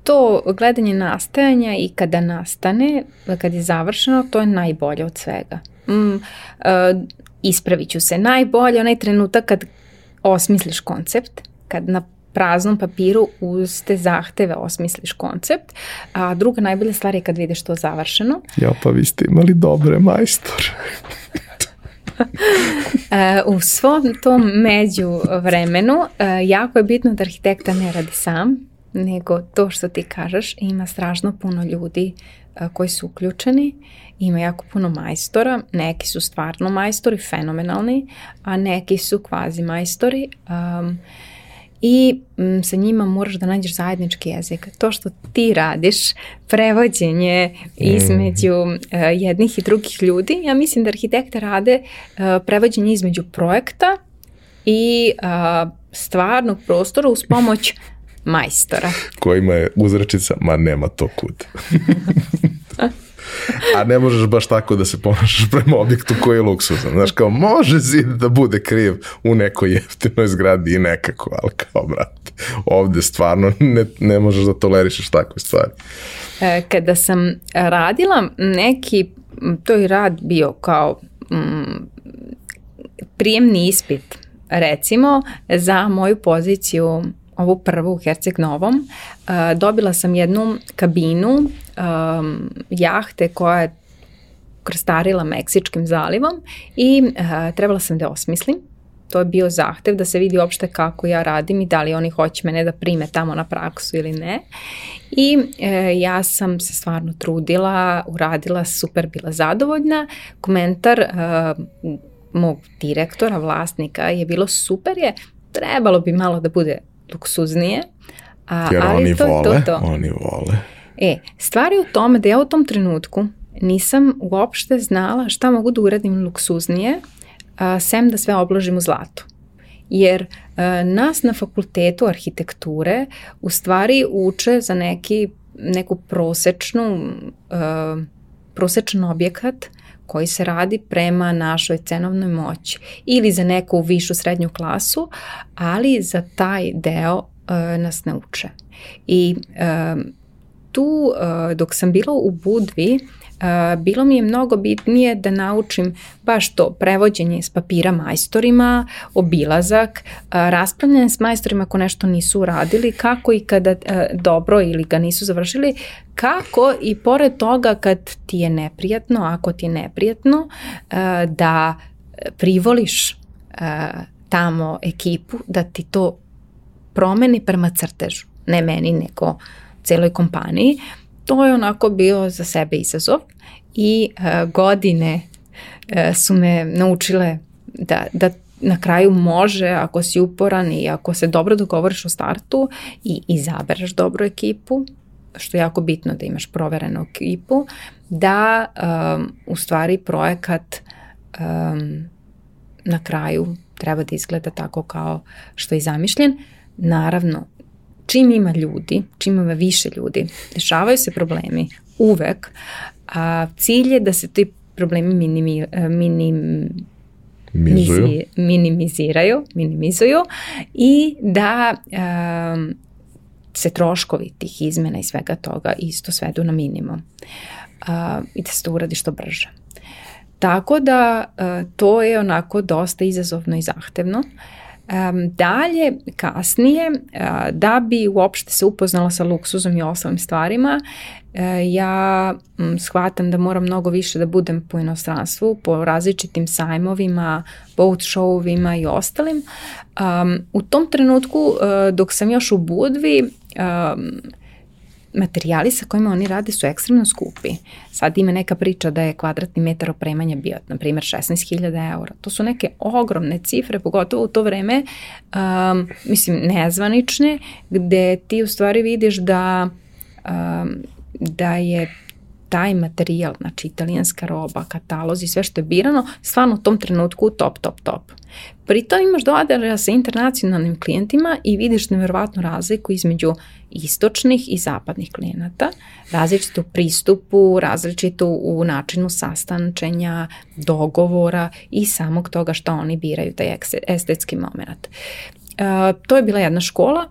To gledanje nastajanja i kada nastane, kad je završeno, to je najbolje od svega. Mm, uh, ispravit ću se. Najbolje onaj trenutak kad osmisliš koncept, kad na praznom papiru uz te zahteve osmisliš koncept, a druga najbolja stvar je kad vidiš to završeno. Ja, pa vi ste imali dobre majstore. E, u svom tom među vremenu e, jako je bitno da arhitekta ne radi sam, nego to što ti kažeš ima strašno puno ljudi e, koji su uključeni, ima jako puno majstora, neki su stvarno majstori, fenomenalni, a neki su kvazi majstori. Um, i m, sa njima moraš da nađeš zajednički jezik. To što ti radiš, prevođenje između uh, jednih i drugih ljudi, ja mislim da arhitekte rade uh, prevođenje između projekta i uh, stvarnog prostora uz pomoć majstora. Kojima je uzrečica, ma nema to kud. a ne možeš baš tako da se ponašaš prema objektu koji je luksuzan. Znaš, kao može zid da bude kriv u nekoj jeftinoj zgradi i nekako, ali kao, brate, ovde stvarno ne, ne možeš da tolerišeš takve stvari. E, kada sam radila neki, to je rad bio kao mm, prijemni ispit, recimo, za moju poziciju ovu prvu u Herceg Novom, uh, dobila sam jednu kabinu um, jahte koja je krstarila Meksičkim zalivom i uh, trebala sam da osmislim to je bio zahtev da se vidi uopšte kako ja radim i da li oni hoće mene da prime tamo na praksu ili ne. I e, ja sam se stvarno trudila, uradila, super bila zadovoljna. Komentar e, mog direktora, vlasnika je bilo super je, trebalo bi malo da bude luksuznije, A, Jer ali oni to, vole, to, to. oni vole. E, stvari u tome da ja u tom trenutku nisam uopšte znala šta mogu da uradim luksuznije, a, sem da sve obložim u zlato. Jer a, nas na fakultetu arhitekture u stvari uče za neki, neku prosečnu, a, prosečan objekat koji se radi prema našoj cenovnoj moći ili za neku višu srednju klasu, ali za taj deo nas ne uče. I uh, tu, uh, dok sam bila u Budvi, Uh, bilo mi je mnogo bitnije da naučim baš to prevođenje s papira majstorima, obilazak, uh, raspravljanje s majstorima ako nešto nisu uradili, kako i kada uh, dobro ili ga nisu završili, kako i pored toga kad ti je neprijatno, ako ti je neprijatno, da privoliš tamo ekipu, da ti to promeni prema crtežu, ne meni, nego celoj kompaniji. To je onako bio za sebe izazov i uh, godine uh, su me naučile da, da na kraju može, ako si uporan i ako se dobro dogovoriš u startu i izabereš dobru ekipu, što je jako bitno da imaš proverenu ekipu, da um, u stvari projekat um, na kraju treba da izgleda tako kao što je zamišljen. Naravno, čim ima ljudi, čim ima više ljudi, dešavaju se problemi uvek, a cilj je da se ti problemi minimi, e, minim, Mizuju. minimiziraju, minimizuju i da um, se troškovi tih izmena i svega toga isto svedu na minimum uh, i da se to uradi što brže. Tako da uh, to je onako dosta izazovno i zahtevno. Uh, Um, dalje, kasnije, uh, da bi uopšte se upoznala sa luksuzom i ostalim stvarima, uh, ja um, shvatam da moram mnogo više da budem po inostranstvu, po različitim sajmovima, boat showovima i ostalim. Um, u tom trenutku, uh, dok sam još u Budvi, um, materijali sa kojima oni rade su ekstremno skupi. Sad ima neka priča da je kvadratni metar opremanja bio, na primjer, 16.000 eura. To su neke ogromne cifre, pogotovo u to vreme, um, mislim, nezvanične, gde ti u stvari vidiš da, um, da je taj materijal, znači italijanska roba, katalozi, sve što je birano, stvarno u tom trenutku top, top, top. Pritom imaš dodara sa internacionalnim klijentima i vidiš nevjerovatnu razliku između istočnih i zapadnih klijenata, različitu pristupu, različitu u načinu sastančenja, dogovora i samog toga što oni biraju, taj estetski moment. Uh, to je bila jedna škola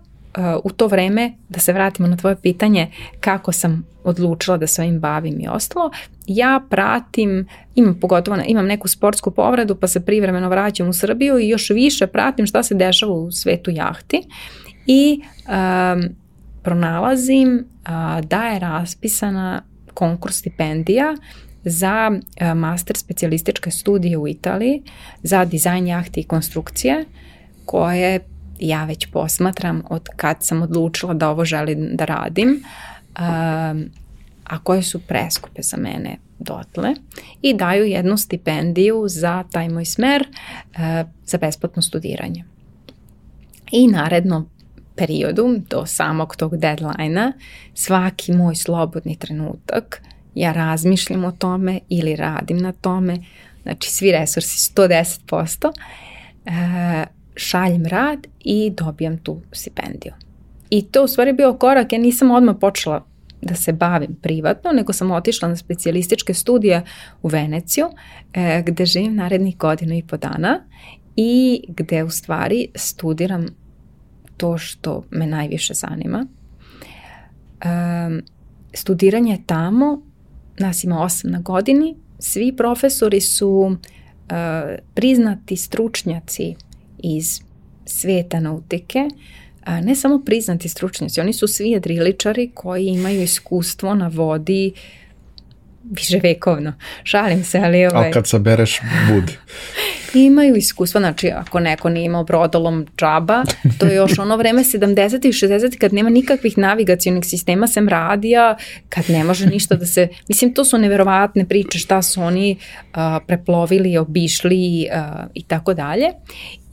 u to vreme, da se vratimo na tvoje pitanje kako sam odlučila da se ovim bavim i ostalo, ja pratim, imam pogotovo, imam neku sportsku povredu pa se privremeno vraćam u Srbiju i još više pratim šta se dešava u svetu jahti i um, pronalazim da je raspisana konkurs stipendija za uh, master specijalističke studije u Italiji za dizajn jahti i konstrukcije koje ja već posmatram od kad sam odlučila da ovo želim da radim, a koje su preskupe za mene dotle i daju jednu stipendiju za taj moj smer uh, za besplatno studiranje. I naredno periodu do samog tog deadline-a svaki moj slobodni trenutak ja razmišljam o tome ili radim na tome, znači svi resursi 110%, uh, šaljem rad i dobijam tu stipendiju. I to u stvari bio korak, ja nisam odmah počela da se bavim privatno, nego sam otišla na specijalističke studije u Veneciju, e, gde živim narednih godinu i po dana i gde u stvari studiram to što me najviše zanima. E, studiranje tamo, nas ima osam na godini, svi profesori su e, priznati stručnjaci iz sveta nautike, a ne samo priznati stručnjaci, oni su svi jedriličari koji imaju iskustvo na vodi više vekovno. Šalim se, ali ovaj... Ali kad sabereš budi. imaju iskustva, znači ako neko nije imao brodolom džaba, to je još ono vreme 70. i 60. kad nema nikakvih navigacijonih sistema sem radija, kad ne može ništa da se, mislim to su neverovatne priče šta su oni uh, preplovili, obišli i tako dalje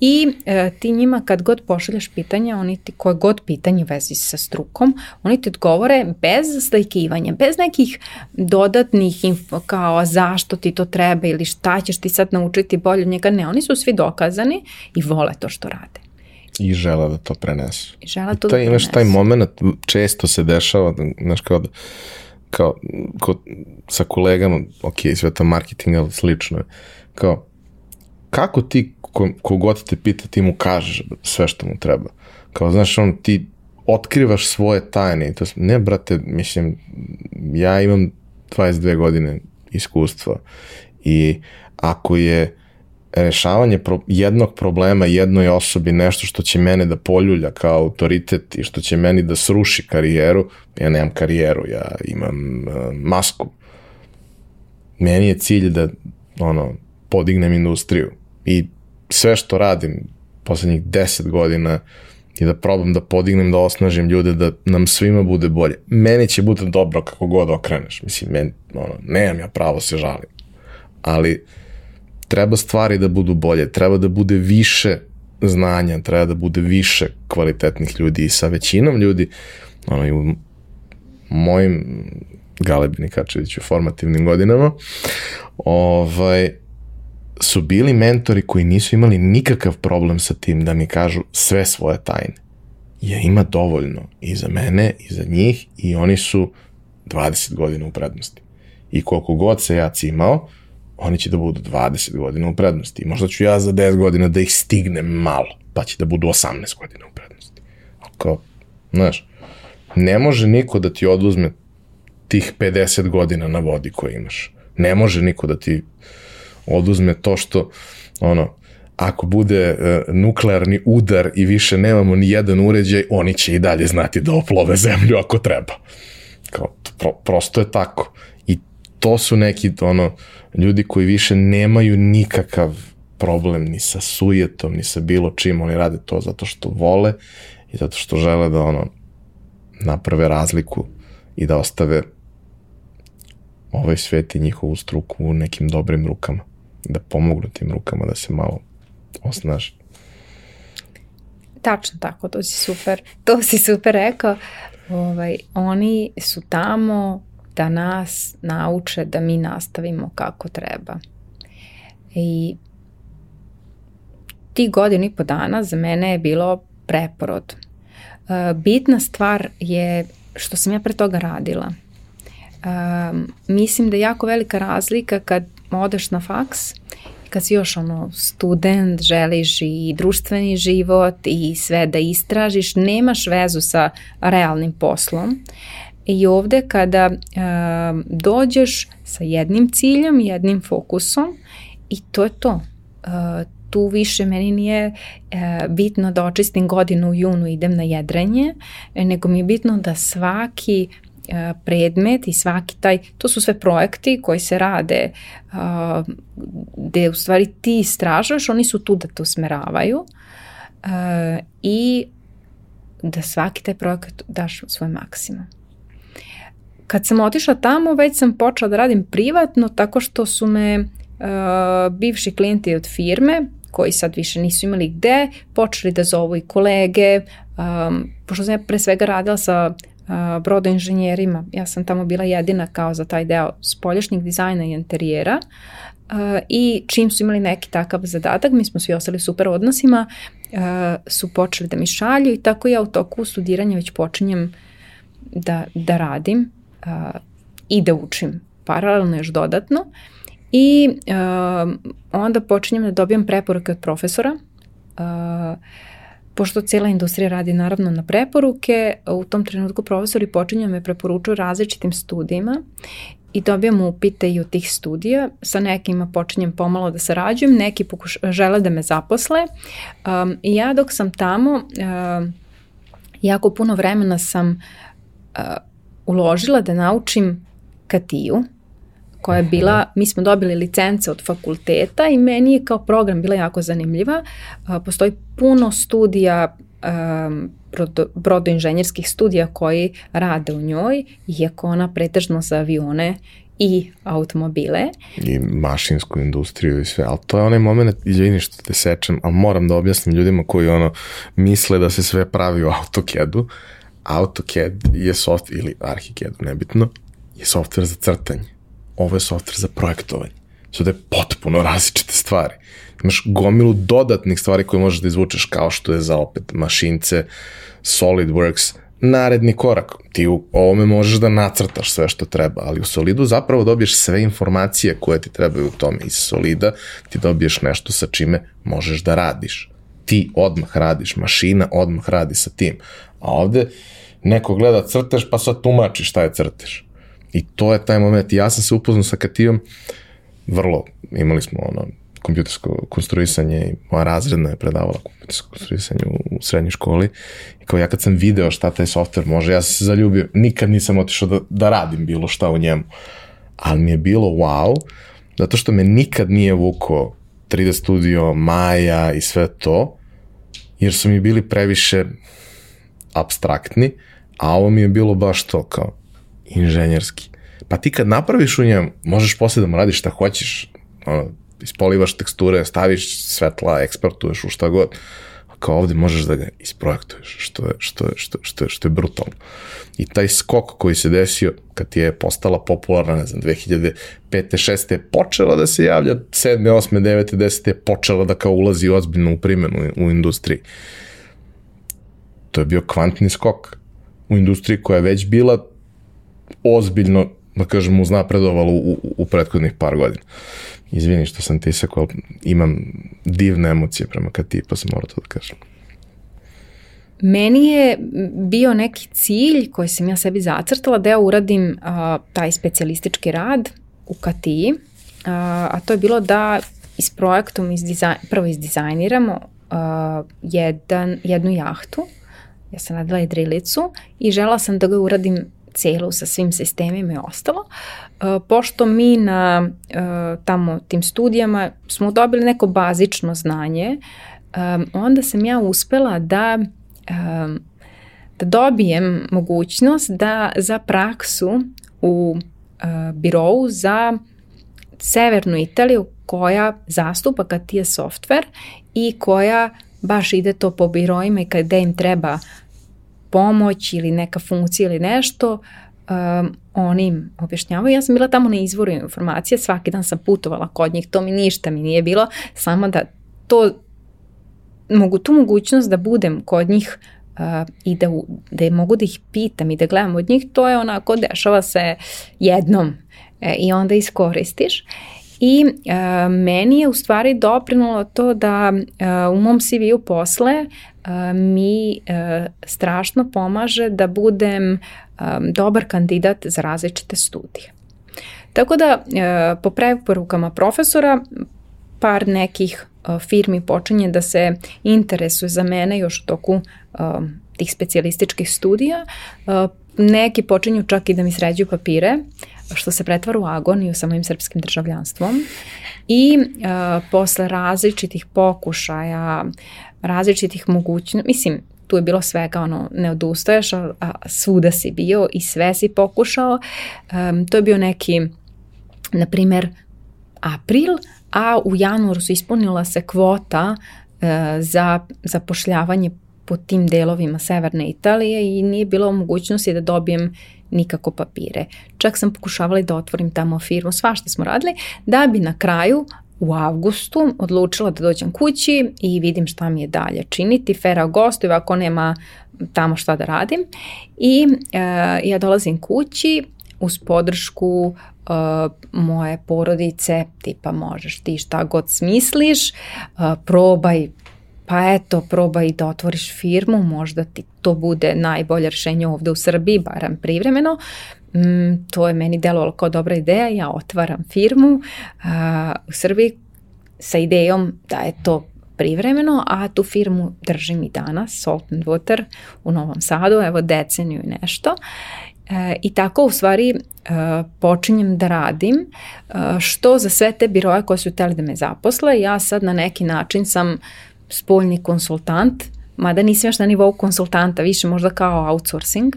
I e, ti njima kad god pošalješ pitanja, oni ti koje god pitanje u vezi sa strukom, oni ti odgovore bez stajkivanja, bez nekih dodatnih info kao zašto ti to treba ili šta ćeš ti sad naučiti bolje od njega. Ne, oni su svi dokazani i vole to što rade. I žele da to prenesu. I žele to I taj, da imaš prenesu. taj moment, često se dešava, da, znaš, kao da, kao, kod, sa kolegama, ok, sveta marketinga, ali slično je, kao, kako ti, ko, kogod te pita, ti mu kažeš sve što mu treba. Kao, znaš, on, ti otkrivaš svoje tajne. To, ne, brate, mislim, ja imam 22 godine iskustva i ako je rešavanje pro, jednog problema jednoj osobi nešto što će mene da poljulja kao autoritet i što će meni da sruši karijeru, ja nemam karijeru, ja imam uh, masku. Meni je cilj da ono, podignem industriju i sve što radim poslednjih 10 godina i da probam da podignem, da osnažim ljude, da nam svima bude bolje. Meni će bude dobro kako god okreneš. Mislim, men, ono, nemam ja pravo se žalim. Ali treba stvari da budu bolje, treba da bude više znanja, treba da bude više kvalitetnih ljudi i sa većinom ljudi, ono i u mojim Galebi Nikačeviću formativnim godinama, ovaj, su bili mentori koji nisu imali nikakav problem sa tim da mi kažu sve svoje tajne. Je ima dovoljno i za mene i za njih i oni su 20 godina u prednosti. I koliko god se ja cimao, oni će da budu 20 godina u prednosti. I možda ću ja za 10 godina da ih stignem malo, pa će da budu 18 godina u prednosti. Ako, znaš, ne može niko da ti oduzme tih 50 godina na vodi koje imaš. Ne može niko da ti oduzme to što, ono, ako bude uh, nuklearni udar i više nemamo ni jedan uređaj, oni će i dalje znati da oplove zemlju ako treba. Kao, pro, prosto je tako. I to su neki, ono, ljudi koji više nemaju nikakav problem ni sa sujetom, ni sa bilo čim, oni rade to zato što vole i zato što žele da, ono, naprave razliku i da ostave ovaj svet i njihovu struku u nekim dobrim rukama. Da pomognu tim rukama da se malo osnaže. Tačno tako, to si super, to si super rekao. Ovaj, oni su tamo da nas nauče da mi nastavimo kako treba. I ti godinu i po dana za mene je bilo preporod. E, Bitna stvar je što sam ja pre toga radila. Um, mislim da je jako velika razlika kad odeš na faks kad si još ono student, želiš i društveni život i sve da istražiš, nemaš vezu sa realnim poslom. I ovde kada um, dođeš sa jednim ciljem, jednim fokusom i to je to. Uh, tu više meni nije e, bitno da očistim godinu u junu idem na jedrenje, nego mi je bitno da svaki e, predmet i svaki taj, to su sve projekti koji se rade gde u stvari ti istražuješ, oni su tu da te usmeravaju a, i da svaki taj projekat daš svoj maksimum. Kad sam otišla tamo, već sam počela da radim privatno tako što su me uh, bivši klijenti od firme koji sad više nisu imali gde, počeli da zovu i kolege, um, pošto sam ja pre svega radila sa uh, brodoinženjerima, ja sam tamo bila jedina kao za taj deo spoljašnjeg dizajna i interijera uh, i čim su imali neki takav zadatak, mi smo svi ostali super odnosima, uh, su počeli da mi šalju i tako ja u toku studiranja već počinjem da, da radim uh, i da učim paralelno još dodatno i uh, onda počinjem da dobijam preporuke od profesora uh, pošto cijela industrija radi naravno na preporuke, u tom trenutku profesori počinju me preporučuju različitim studijima i dobijam upite i od tih studija. Sa nekima počinjem pomalo da sarađujem, neki pokuš, žele da me zaposle. Um, I ja dok sam tamo, uh, jako puno vremena sam uh, uložila da naučim Katiju, koja je bila, mi smo dobili licence od fakulteta i meni je kao program bila jako zanimljiva. Postoji puno studija um, brodoinženjerskih studija koji rade u njoj, iako ona pretežno za avione i automobile. I mašinsku industriju i sve, ali to je onaj moment, izvini što te sečem, ali moram da objasnim ljudima koji ono misle da se sve pravi u AutoCAD-u. AutoCAD je software, ili ArchiCAD, nebitno, je software za crtanje. Ovo je software za projektovanje. Sve da je potpuno različite stvari. Imaš gomilu dodatnih stvari koje možeš da izvučeš kao što je za opet mašince, SolidWorks, naredni korak. Ti u ovome možeš da nacrtaš sve što treba, ali u Solidu zapravo dobiješ sve informacije koje ti trebaju u tome. Iz Solida ti dobiješ nešto sa čime možeš da radiš. Ti odmah radiš, mašina odmah radi sa tim. A ovde neko gleda crteš pa sad tumači šta je crteš. I to je taj moment. Ja sam se upoznao sa Katijom vrlo, imali smo ono, kompjutersko konstruisanje i moja razredna je predavala kompjutersko konstruisanje u, u srednjoj školi i kao ja kad sam video šta taj software može, ja sam se zaljubio, nikad nisam otišao da, da radim bilo šta u njemu, ali mi je bilo wow, zato što me nikad nije vuko 3D Studio, Maja i sve to, jer su mi bili previše abstraktni, a ovo mi je bilo baš to kao inženjerski. Pa ti kad napraviš u njemu, možeš posle da mu radiš šta hoćeš, ono, ispolivaš teksture, staviš svetla, eksportuješ u šta god. A kao ovde možeš da ga isprojektuješ, što je, što je, što, što je, što je brutalno. I taj skok koji se desio kad je postala popularna, ne znam, 2005. 6. je počela da se javlja, 7. 8. 9. 10. je počela da kao ulazi ozbiljno u primjenu u industriji. To je bio kvantni skok u industriji koja je već bila ozbiljno, da kažemo, uznapredovala u, u, u prethodnih par godina. Izvini što sam ti sekao, imam divne emocije prema Kati, pa sam morao to da kažem. Meni je bio neki cilj koji sam ja sebi zacrtala da ja uradim a, taj specijalistički rad u Katiji, a, a to je bilo da iz projektom iz dizajn, prvo izdizajniramo a, jedan, jednu jahtu, ja sam radila i drilicu i žela sam da ga uradim celu sa svim sistemima i ostalo. E, pošto mi na e, tamo tim studijama smo dobili neko bazično znanje, e, onda sam ja uspela da da dobijem mogućnost da za praksu u birovu za severnu Italiju koja zastupa Katija software i koja baš ide to po biroima i kada im treba pomoć ili neka funkcija ili nešto, um, oni im objašnjavaju. Ja sam bila tamo na izvoru informacije, svaki dan sam putovala kod njih, to mi ništa mi nije bilo, samo da to mogu tu mogućnost da budem kod njih uh, i da, da mogu da ih pitam i da gledam od njih, to je onako dešava se jednom e, i onda iskoristiš. I uh, meni je u stvari doprinulo to da uh, u mom CV-u posle mi strašno pomaže da budem dobar kandidat za različite studije. Tako da po preporukama profesora par nekih firmi počinje da se interesuje za mene još u toku tih specijalističkih studija. Neki počinju čak i da mi sređuju papire, što se pretvara u agoniju sa mojim srpskim državljanstvom. I uh, posle različitih pokušaja, različitih mogućnosti, mislim, tu je bilo svega, ono, ne odustaješ, a, a svuda si bio i sve si pokušao. Um, to je bio neki, na primer, april, a u januaru su ispunila se kvota uh, za zapošljavanje po tim delovima severne Italije i nije bilo mogućnosti da dobijem nikako papire. Čak sam pokušavala da otvorim tamo firmu, svašta smo radili, da bi na kraju u avgustu odlučila da dođem kući i vidim šta mi je dalje činiti. Fera gostuju ako nema tamo šta da radim. I e, ja dolazim kući uz podršku e, moje porodice, tipa možeš ti šta god smisliš, e, probaj pa eto, probaj da otvoriš firmu, možda ti to bude najbolje rešenje ovde u Srbiji, baram privremeno. Mm, to je meni delovalo kao dobra ideja, ja otvaram firmu a, u Srbiji sa idejom da je to privremeno, a tu firmu držim i danas, Salt and Water u Novom Sadu, evo deceniju i nešto. E, I tako u stvari e, počinjem da radim e, što za sve te biroje koje su hteli da me zaposle. Ja sad na neki način sam spoljni konsultant, mada nisam još na nivou konsultanta, više možda kao outsourcing,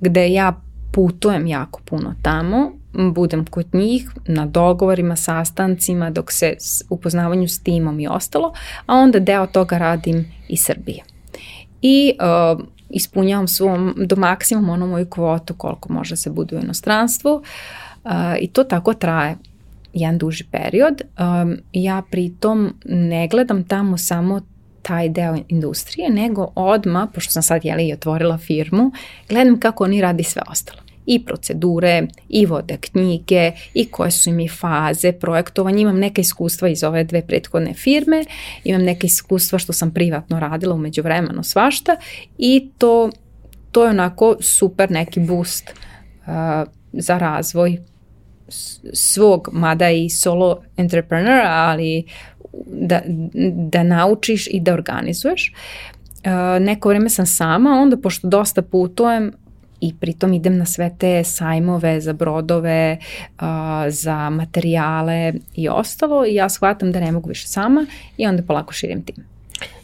gde ja putujem jako puno tamo, budem kod njih na dogovorima, sastancima, dok se upoznavanju s timom i ostalo, a onda deo toga radim iz Srbije. I uh, ispunjavam svom, do maksimum ono moju kvotu koliko može se bude u inostranstvu uh, i to tako traje jedan duži period. Um, ja pritom ne gledam tamo samo taj deo industrije, nego odma, pošto sam sad jeli otvorila firmu, gledam kako oni radi sve ostalo i procedure, i vode knjige, i koje su im i faze projektovanja. Imam neka iskustva iz ove dve prethodne firme, imam neka iskustva što sam privatno radila umeđu vremenu svašta i to, to je onako super neki boost uh, za razvoj svog, mada i solo entrepreneur, ali da, da naučiš i da organizuješ. Uh, neko vreme sam sama, onda pošto dosta putujem, i pritom idem na sve te sajmove za brodove, za materijale i ostalo i ja shvatam da ne mogu više sama i onda polako širim tim.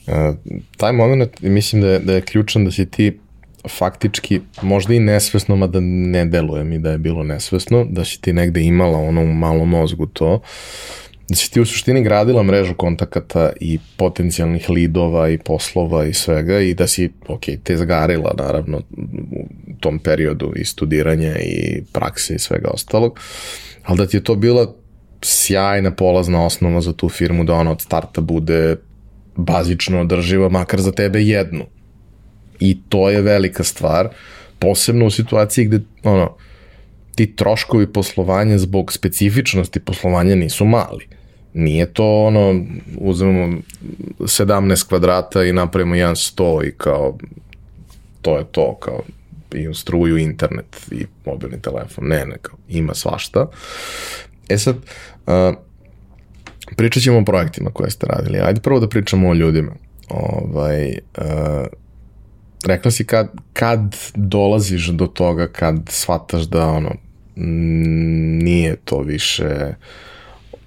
Uh, taj moment mislim da je, da je ključan da si ti faktički, možda i nesvesno, mada ne deluje mi da je bilo nesvesno, da si ti negde imala ono u malom mozgu to, da si ti u suštini gradila mrežu kontakata i potencijalnih lidova i poslova i svega i da si, ok, te zgarila naravno u tom periodu i studiranja i prakse i svega ostalog, ali da ti je to bila sjajna polazna osnova za tu firmu da ona od starta bude bazično održiva, makar za tebe jednu. I to je velika stvar, posebno u situaciji gde, ono, ti troškovi poslovanja zbog specifičnosti poslovanja nisu mali. Nije to ono, uzmemo 17 kvadrata i napravimo jedan sto i kao, to je to, kao i struju, internet i mobilni telefon. Ne, ne, kao, ima svašta. E sad, uh, pričat ćemo o projektima koje ste radili. Ajde prvo da pričamo o ljudima. Ovaj, uh, rekla si kad, kad dolaziš do toga, kad shvataš da ono, nije to više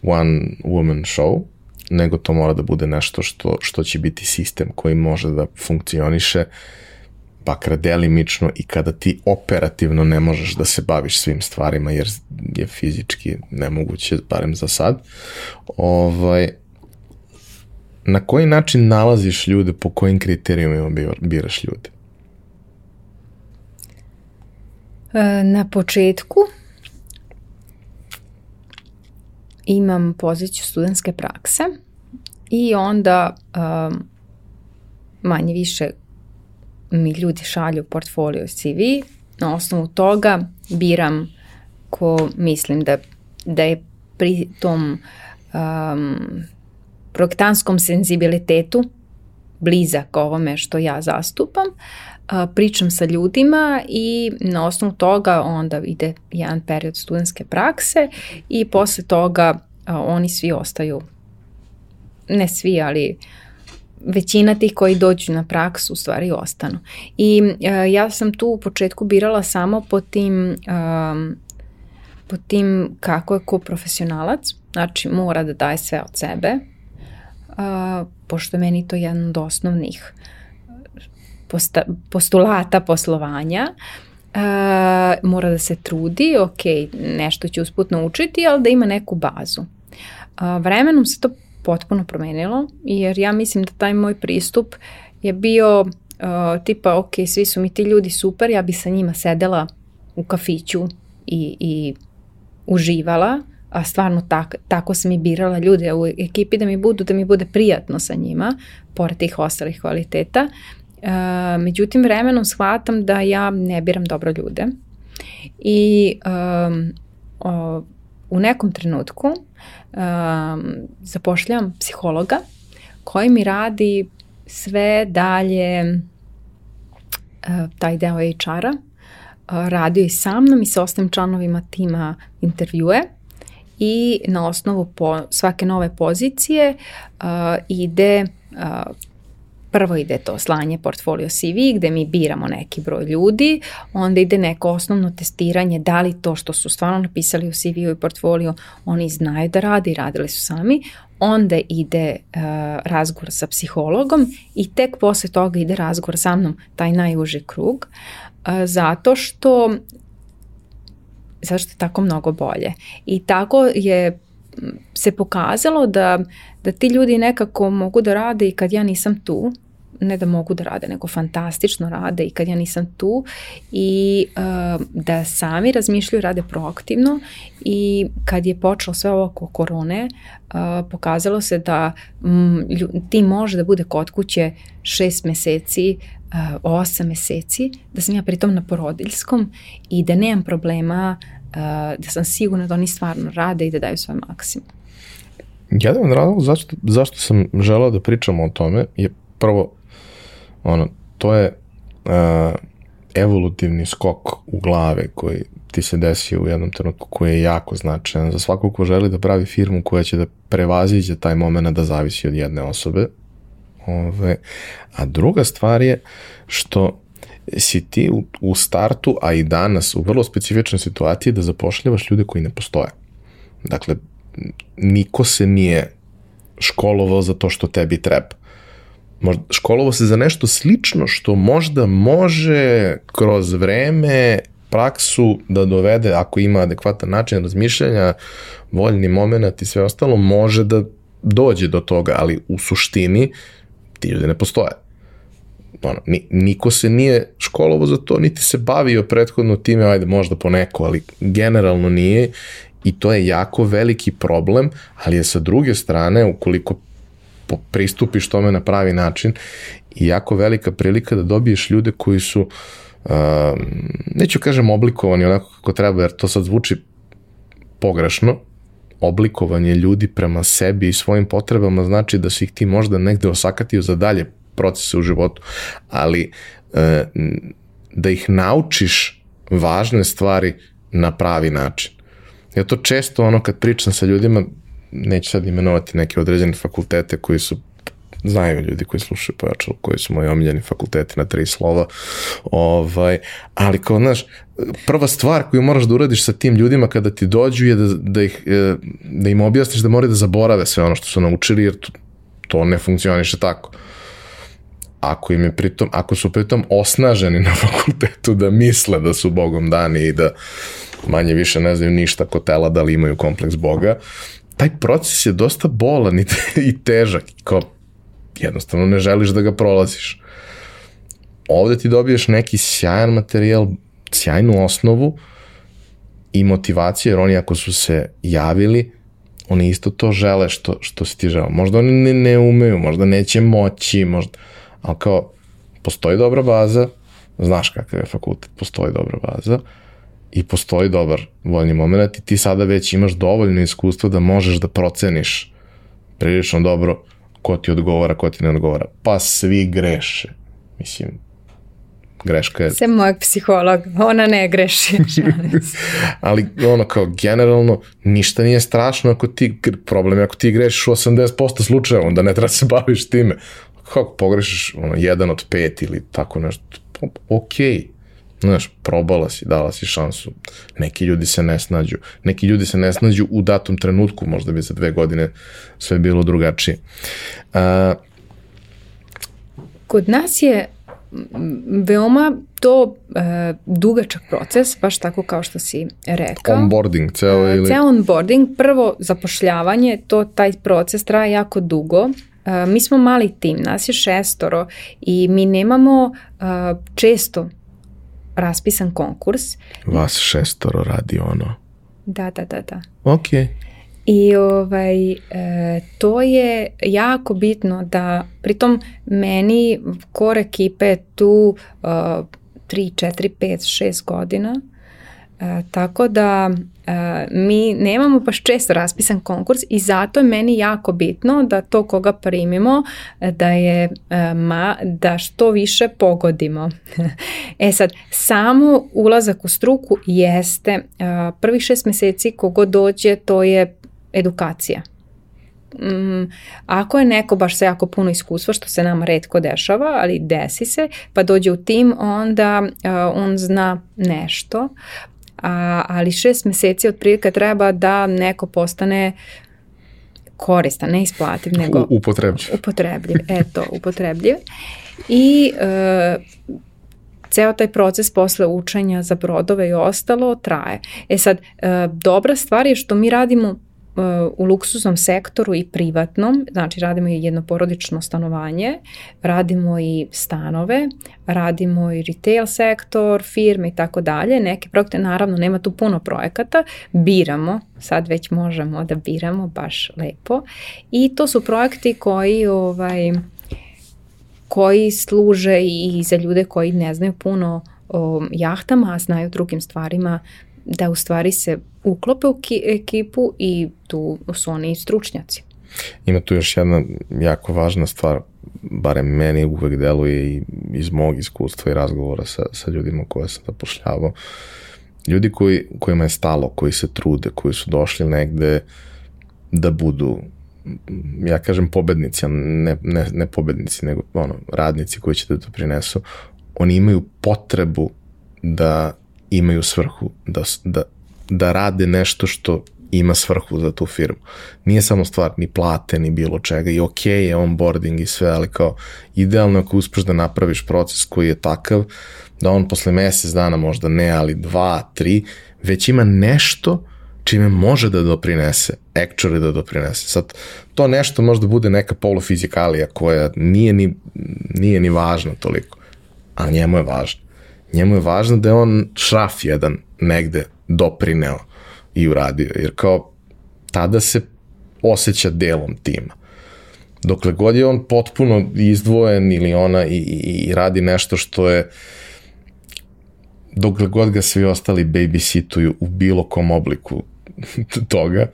one woman show, nego to mora da bude nešto što, što će biti sistem koji može da funkcioniše bakra delimično i kada ti operativno ne možeš da se baviš svim stvarima jer je fizički nemoguće, barem za sad. Ovaj, na koji način nalaziš ljude, po kojim kriterijumima biraš ljude? E, na početku imam poziciju studentske prakse i onda um, manje više mi ljudi šalju portfolio CV, na osnovu toga biram ko mislim da, da je pri tom um, projektanskom senzibilitetu blizak ovome što ja zastupam, pričam sa ljudima i na osnovu toga onda ide jedan period studentske prakse i posle toga oni svi ostaju, ne svi, ali većina tih koji dođu na praksu u stvari ostanu. I ja sam tu u početku birala samo po tim, po tim kako je ko profesionalac, znači mora da daje sve od sebe, pošto je meni to jedan od osnovnih posta, postulata poslovanja, Uh, mora da se trudi, ok, nešto će usput naučiti, ali da ima neku bazu. Uh, vremenom se to potpuno promenilo, jer ja mislim da taj moj pristup je bio uh, tipa, ok, svi su mi ti ljudi super, ja bi sa njima sedela u kafiću i, i uživala, a stvarno tak, tako sam i birala ljude u ekipi da mi budu, da mi bude prijatno sa njima, pored tih ostalih kvaliteta. Uh, međutim, vremenom shvatam da ja ne biram dobro ljude. I um, o, u nekom trenutku um, zapošljam psihologa koji mi radi sve dalje uh, taj deo HR-a. Uh, radio i sa mnom i sa ostalim članovima tima intervjue i na osnovu po, svake nove pozicije uh, ide uh, prvo ide to slanje portfolio CV gde mi biramo neki broj ljudi, onda ide neko osnovno testiranje da li to što su stvarno napisali u CV-u i portfolio oni znaju da rade i radili su sami, onda ide uh, razgovor sa psihologom i tek posle toga ide razgovor sa mnom, taj najuži krug, uh, zato što zašto je tako mnogo bolje. I tako je se pokazalo da, da ti ljudi nekako mogu da rade i kad ja nisam tu, ne da mogu da rade, nego fantastično rade i kad ja nisam tu i uh, da sami razmišljaju, rade proaktivno i kad je počelo sve ovo oko korone, uh, pokazalo se da mm, ti može da bude kod kuće šest meseci, uh, osam meseci, da sam ja pritom na porodiljskom i da nemam problema da sam sigurna da oni stvarno rade i da daju svoj maksimum. Jedan razlog zašto, zašto sam želao da pričamo o tome je prvo, ono, to je uh, evolutivni skok u glave koji ti se desio u jednom trenutku koji je jako značajan za svakog ko želi da pravi firmu koja će da prevaziđe taj moment da zavisi od jedne osobe. Ove, a druga stvar je što si ti u, u startu, a i danas u vrlo specifičnoj situaciji da zapošljavaš ljude koji ne postoje. Dakle, niko se nije školovao za to što tebi treba. Možda, školovao se za nešto slično što možda može kroz vreme praksu da dovede, ako ima adekvatan način razmišljanja, voljni moment i sve ostalo, može da dođe do toga, ali u suštini ti ljudi ne postoje ono, ni, niko se nije školovo za to, niti se bavio prethodno time, ajde možda po neko, ali generalno nije. I to je jako veliki problem, ali je sa druge strane, ukoliko pristupiš tome na pravi način, jako velika prilika da dobiješ ljude koji su, uh, neću kažem oblikovani onako kako treba, jer to sad zvuči pogrešno, oblikovanje ljudi prema sebi i svojim potrebama znači da si ih ti možda negde osakatio za dalje procese u životu, ali e, da ih naučiš važne stvari na pravi način. Ja to često ono kad pričam sa ljudima, neću sad imenovati neke određene fakultete koji su znaju ljudi koji slušaju pojačalo, koji su moji omiljeni fakulteti na tri slova, ovaj, ali kao, znaš, prva stvar koju moraš da uradiš sa tim ljudima kada ti dođu je da, da, ih, e, da im objasniš da moraju da zaborave sve ono što su naučili, jer to, to ne funkcioniše tako ako im je pritom, ako su pritom osnaženi na fakultetu da misle da su bogom dani i da manje više ne znaju ništa ko tela da li imaju kompleks boga, taj proces je dosta bolan i, i težak. Kao, jednostavno ne želiš da ga prolaziš. Ovde ti dobiješ neki sjajan materijal, sjajnu osnovu i motivacije, jer oni ako su se javili, oni isto to žele što, što si ti žele. Možda oni ne, ne umeju, možda neće moći, možda ali kao, postoji dobra baza, znaš kakav je fakultet, postoji dobra baza i postoji dobar voljni moment i ti sada već imaš dovoljno iskustva da možeš da proceniš prilično dobro ko ti odgovara, ko ti ne odgovara. Pa svi greše. Mislim, greška je... Sem mojeg psiholog, ona ne greši. Ali ono kao generalno ništa nije strašno ako ti, problem je ako ti grešiš u 80% slučajeva, onda ne treba da se baviš time kako pogrešiš ono, jedan od pet ili tako nešto, ok, znaš, probala si, dala si šansu. Neki ljudi se ne snađu. Neki ljudi se ne snađu u datom trenutku, možda bi za dve godine sve bilo drugačije. A, Kod nas je veoma to uh, dugačak proces, baš tako kao što si rekao. Onboarding, ceo ili... Ceo onboarding, prvo zapošljavanje, to taj proces traje jako dugo, mi smo mali tim, nas je šestoro i mi nemamo često raspisan konkurs. Vas šestoro radi ono? Da, da, da, da. Ok. I ovaj, e, to je jako bitno da, pritom meni kor ekipe tu uh, 3, 4, 5, 6 godina, E, tako da e, mi nemamo baš često raspisan konkurs i zato je meni jako bitno da to koga primimo e, da je e, ma, da što više pogodimo. e sad, samo ulazak u struku jeste prvih šest meseci kogo dođe to je edukacija mm, ako je neko baš se jako puno iskustva, što se nama redko dešava, ali desi se, pa dođe u tim, onda uh, on zna nešto, a, ali šest meseci otprilike treba da neko postane koristan, ne isplativ, nego upotrebljiv. Upotrebljiv, eto, upotrebljiv. I e, ceo taj proces posle učenja za brodove i ostalo traje. E sad, e, dobra stvar je što mi radimo u luksuznom sektoru i privatnom, znači radimo i jednoporodično stanovanje, radimo i stanove, radimo i retail sektor, firme i tako dalje, neke projekte, naravno nema tu puno projekata, biramo, sad već možemo da biramo baš lepo. I to su projekti koji ovaj, koji služe i za ljude koji ne znaju puno o jahtama, a znaju drugim stvarima da u stvari se uklope u ekipu i tu su oni stručnjaci. Ima tu još jedna jako važna stvar, barem meni uvek deluje i iz mog iskustva i razgovora sa, sa ljudima koje sam zapošljavao. Ljudi koji, kojima je stalo, koji se trude, koji su došli negde da budu ja kažem pobednici, ne, ne, ne pobednici, nego ono, radnici koji će da to prinesu, oni imaju potrebu da imaju svrhu, da, da, da rade nešto što ima svrhu za tu firmu. Nije samo stvar ni plate, ni bilo čega i ok je onboarding i sve, ali kao idealno ako uspeš da napraviš proces koji je takav da on posle mesec dana možda ne, ali dva, tri, već ima nešto čime može da doprinese, actually da doprinese. Sad, to nešto možda bude neka polufizikalija koja nije ni, nije ni važna toliko, a njemu je važno. Njemu je važno da je on šraf jedan negde doprineo i uradio, jer kao tada se osjeća delom tima. Dokle god je on potpuno izdvojen ili ona i, i, i radi nešto što je dokle god ga svi ostali babysituju u bilo kom obliku toga,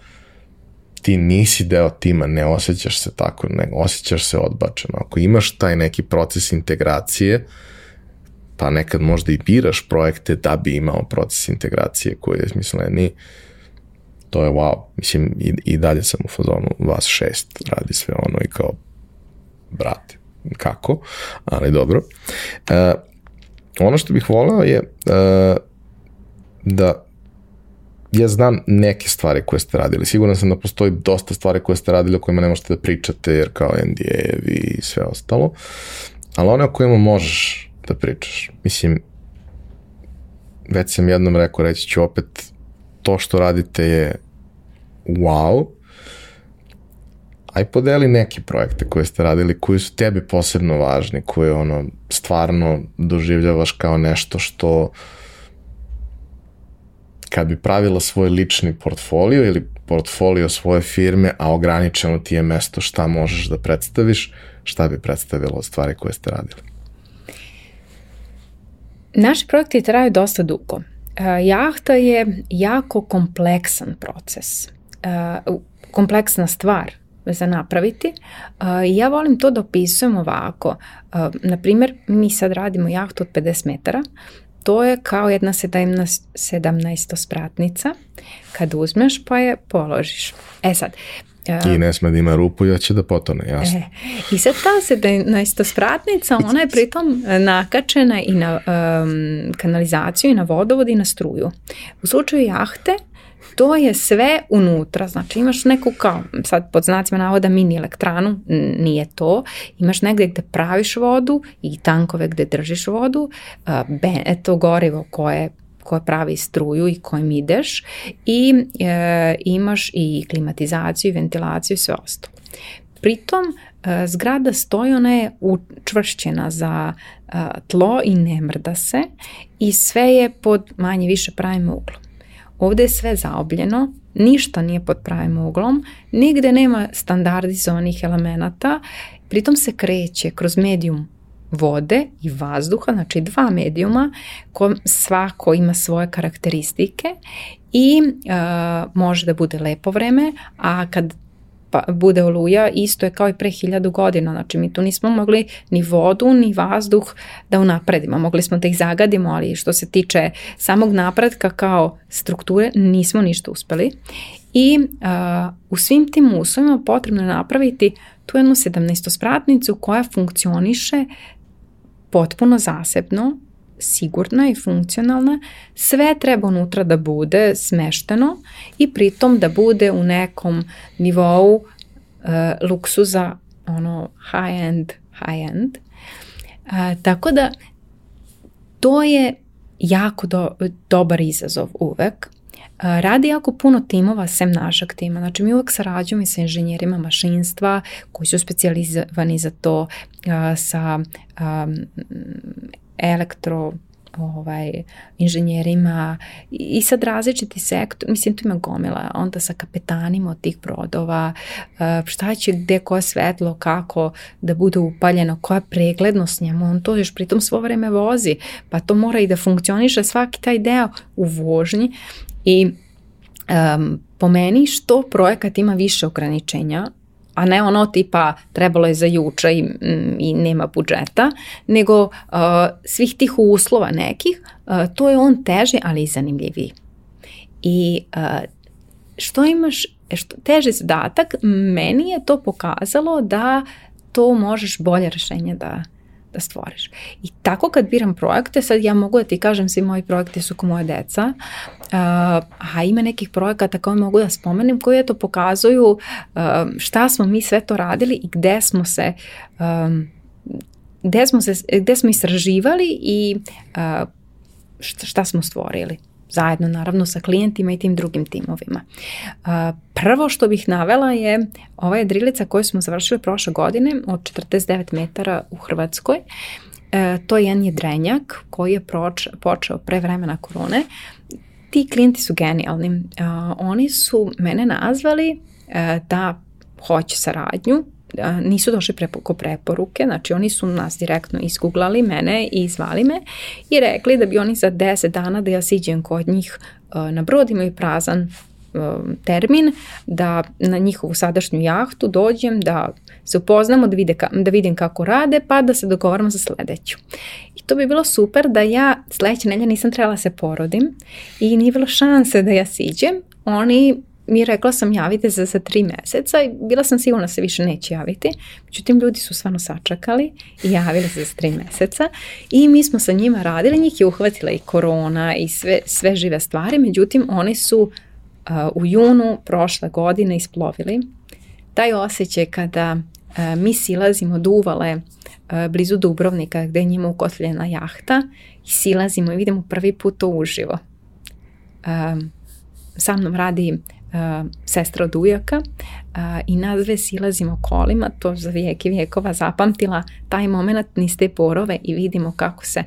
ti nisi deo tima, ne osjećaš se tako, ne osjećaš se odbačeno. Ako imaš taj neki proces integracije, uh, pa nekad možda i biraš projekte da bi imao proces integracije koji je smisleni, to je wow. Mislim, i, i dalje sam u fazonu vas šest radi sve ono i kao, brate, kako, ali dobro. E, ono što bih voleo je e, da ja znam neke stvari koje ste radili. Siguran sam da postoji dosta stvari koje ste radili o kojima ne možete da pričate jer kao NDA-evi i sve ostalo. Ali one o kojima možeš da pričaš. Mislim, već sam jednom rekao, reći ću opet, to što radite je wow, aj podeli neke projekte koje ste radili, koji su tebi posebno važni, koje ono stvarno doživljavaš kao nešto što kad bi pravila svoj lični portfolio ili portfolio svoje firme, a ograničeno ti je mesto šta možeš da predstaviš, šta bi predstavilo stvari koje ste radili? Naši projekti traju dosta dugo. E, jahta je jako kompleksan proces, e, kompleksna stvar za napraviti. E, ja volim to da opisujem ovako. Naprimjer, mi sad radimo jahtu od 50 metara, to je kao jedna 17, 17 spratnica. Kad uzmeš pa je položiš. E sad, I ne sme da ima rupu, ja će da potone, jasno. E, I sad ta 17 spratnica, ona je pritom nakačena i na um, kanalizaciju i na vodovod i na struju. U slučaju jahte, to je sve unutra, znači imaš neku kao, sad pod znacima navoda mini elektranu, nije to, imaš negde gde praviš vodu i tankove gde držiš vodu, uh, to gorivo koje koja pravi struju i kojim ideš i e, imaš i klimatizaciju i ventilaciju i sve ostalo. Pritom e, zgrada stoji, ona je učvršćena za e, tlo i ne mrda se i sve je pod manje više pravim uglom. Ovde je sve zaobljeno, ništa nije pod pravim uglom, nigde nema standardizovanih elemenata, pritom se kreće kroz medijum vode i vazduha, znači dva medijuma, ko, svako ima svoje karakteristike i uh, može da bude lepo vreme, a kad pa, bude oluja, isto je kao i pre hiljadu godina. Znači mi tu nismo mogli ni vodu, ni vazduh da unapredimo. Mogli smo da ih zagadimo, ali što se tiče samog napretka kao strukture nismo ništa uspeli. I uh, u svim tim uslovima potrebno je napraviti tu jednu 17-spratnicu koja funkcioniše potpuno zasebno, sigurna i funkcionalna, sve treba unutra da bude smešteno i pritom da bude u nekom nivou uh, luksuza, ono high end, high end. Uh, tako da to je jako do, dobar izazov uvek. Radi jako puno timova sem našeg tima. Znači mi uvek sarađujemo i sa inženjerima mašinstva koji su specializovani za to, sa elektro ovaj, inženjerima i sad različiti sektor, mislim tu ima gomila, onda sa kapetanima od tih brodova, šta će, gde koje svetlo, kako da bude upaljeno, koja preglednost njemu, on to još pritom svo vreme vozi, pa to mora i da funkcioniše svaki taj deo u vožnji i um, po meni što projekat ima više ograničenja, a ne ono tipa trebalo je za juče i, mm, i nema budžeta, nego uh, svih tih uslova nekih, uh, to je on teže, ali i zanimljiviji. I uh, što imaš, što, teži zadatak, meni je to pokazalo da to možeš bolje rešenje da, da stvoriš. I tako kad biram projekte, sad ja mogu da ti kažem, svi moji projekti su ko moje deca, uh, a ima nekih projekata koje mogu da spomenem, koji eto pokazuju uh, šta smo mi sve to radili i gde smo se um, gde smo, se, gde smo istraživali i uh, šta smo stvorili zajedno naravno sa klijentima i tim drugim timovima. Prvo što bih navela je ova je drilica koju smo završili prošle godine od 49 metara u Hrvatskoj. E, to je jedan jedrenjak koji je počeo pre vremena korone. Ti klijenti su genijalni. Oni su mene nazvali e, da hoće saradnju nisu došli preko preporuke, znači oni su nas direktno isguglali mene i zvali me i rekli da bi oni za 10 dana da ja siđem kod njih na brod imaju prazan termin da na njihovu sadašnju jahtu dođem da se upoznamo da, vide ka, da vidim kako rade pa da se dogovaramo za sledeću. I to bi bilo super da ja sledeće nelje nisam trebala da se porodim i nije bilo šanse da ja siđem. Oni mi rekla sam javite se za tri meseca i bila sam sigurna da se više neće javiti. Međutim, ljudi su stvarno sačekali i javili se za tri meseca i mi smo sa njima radili, njih je uhvatila i korona i sve, sve žive stvari, međutim, oni su uh, u junu prošle godine isplovili. Taj osjećaj kada uh, mi silazimo od uvale uh, blizu Dubrovnika gde je njima ukotljena jahta i silazimo i vidimo prvi put to uživo. Um, sa mnom radi sestra od ujaka uh, i nas dve silazimo kolima, to za vijeke vijekova zapamtila taj moment niz te porove i vidimo kako se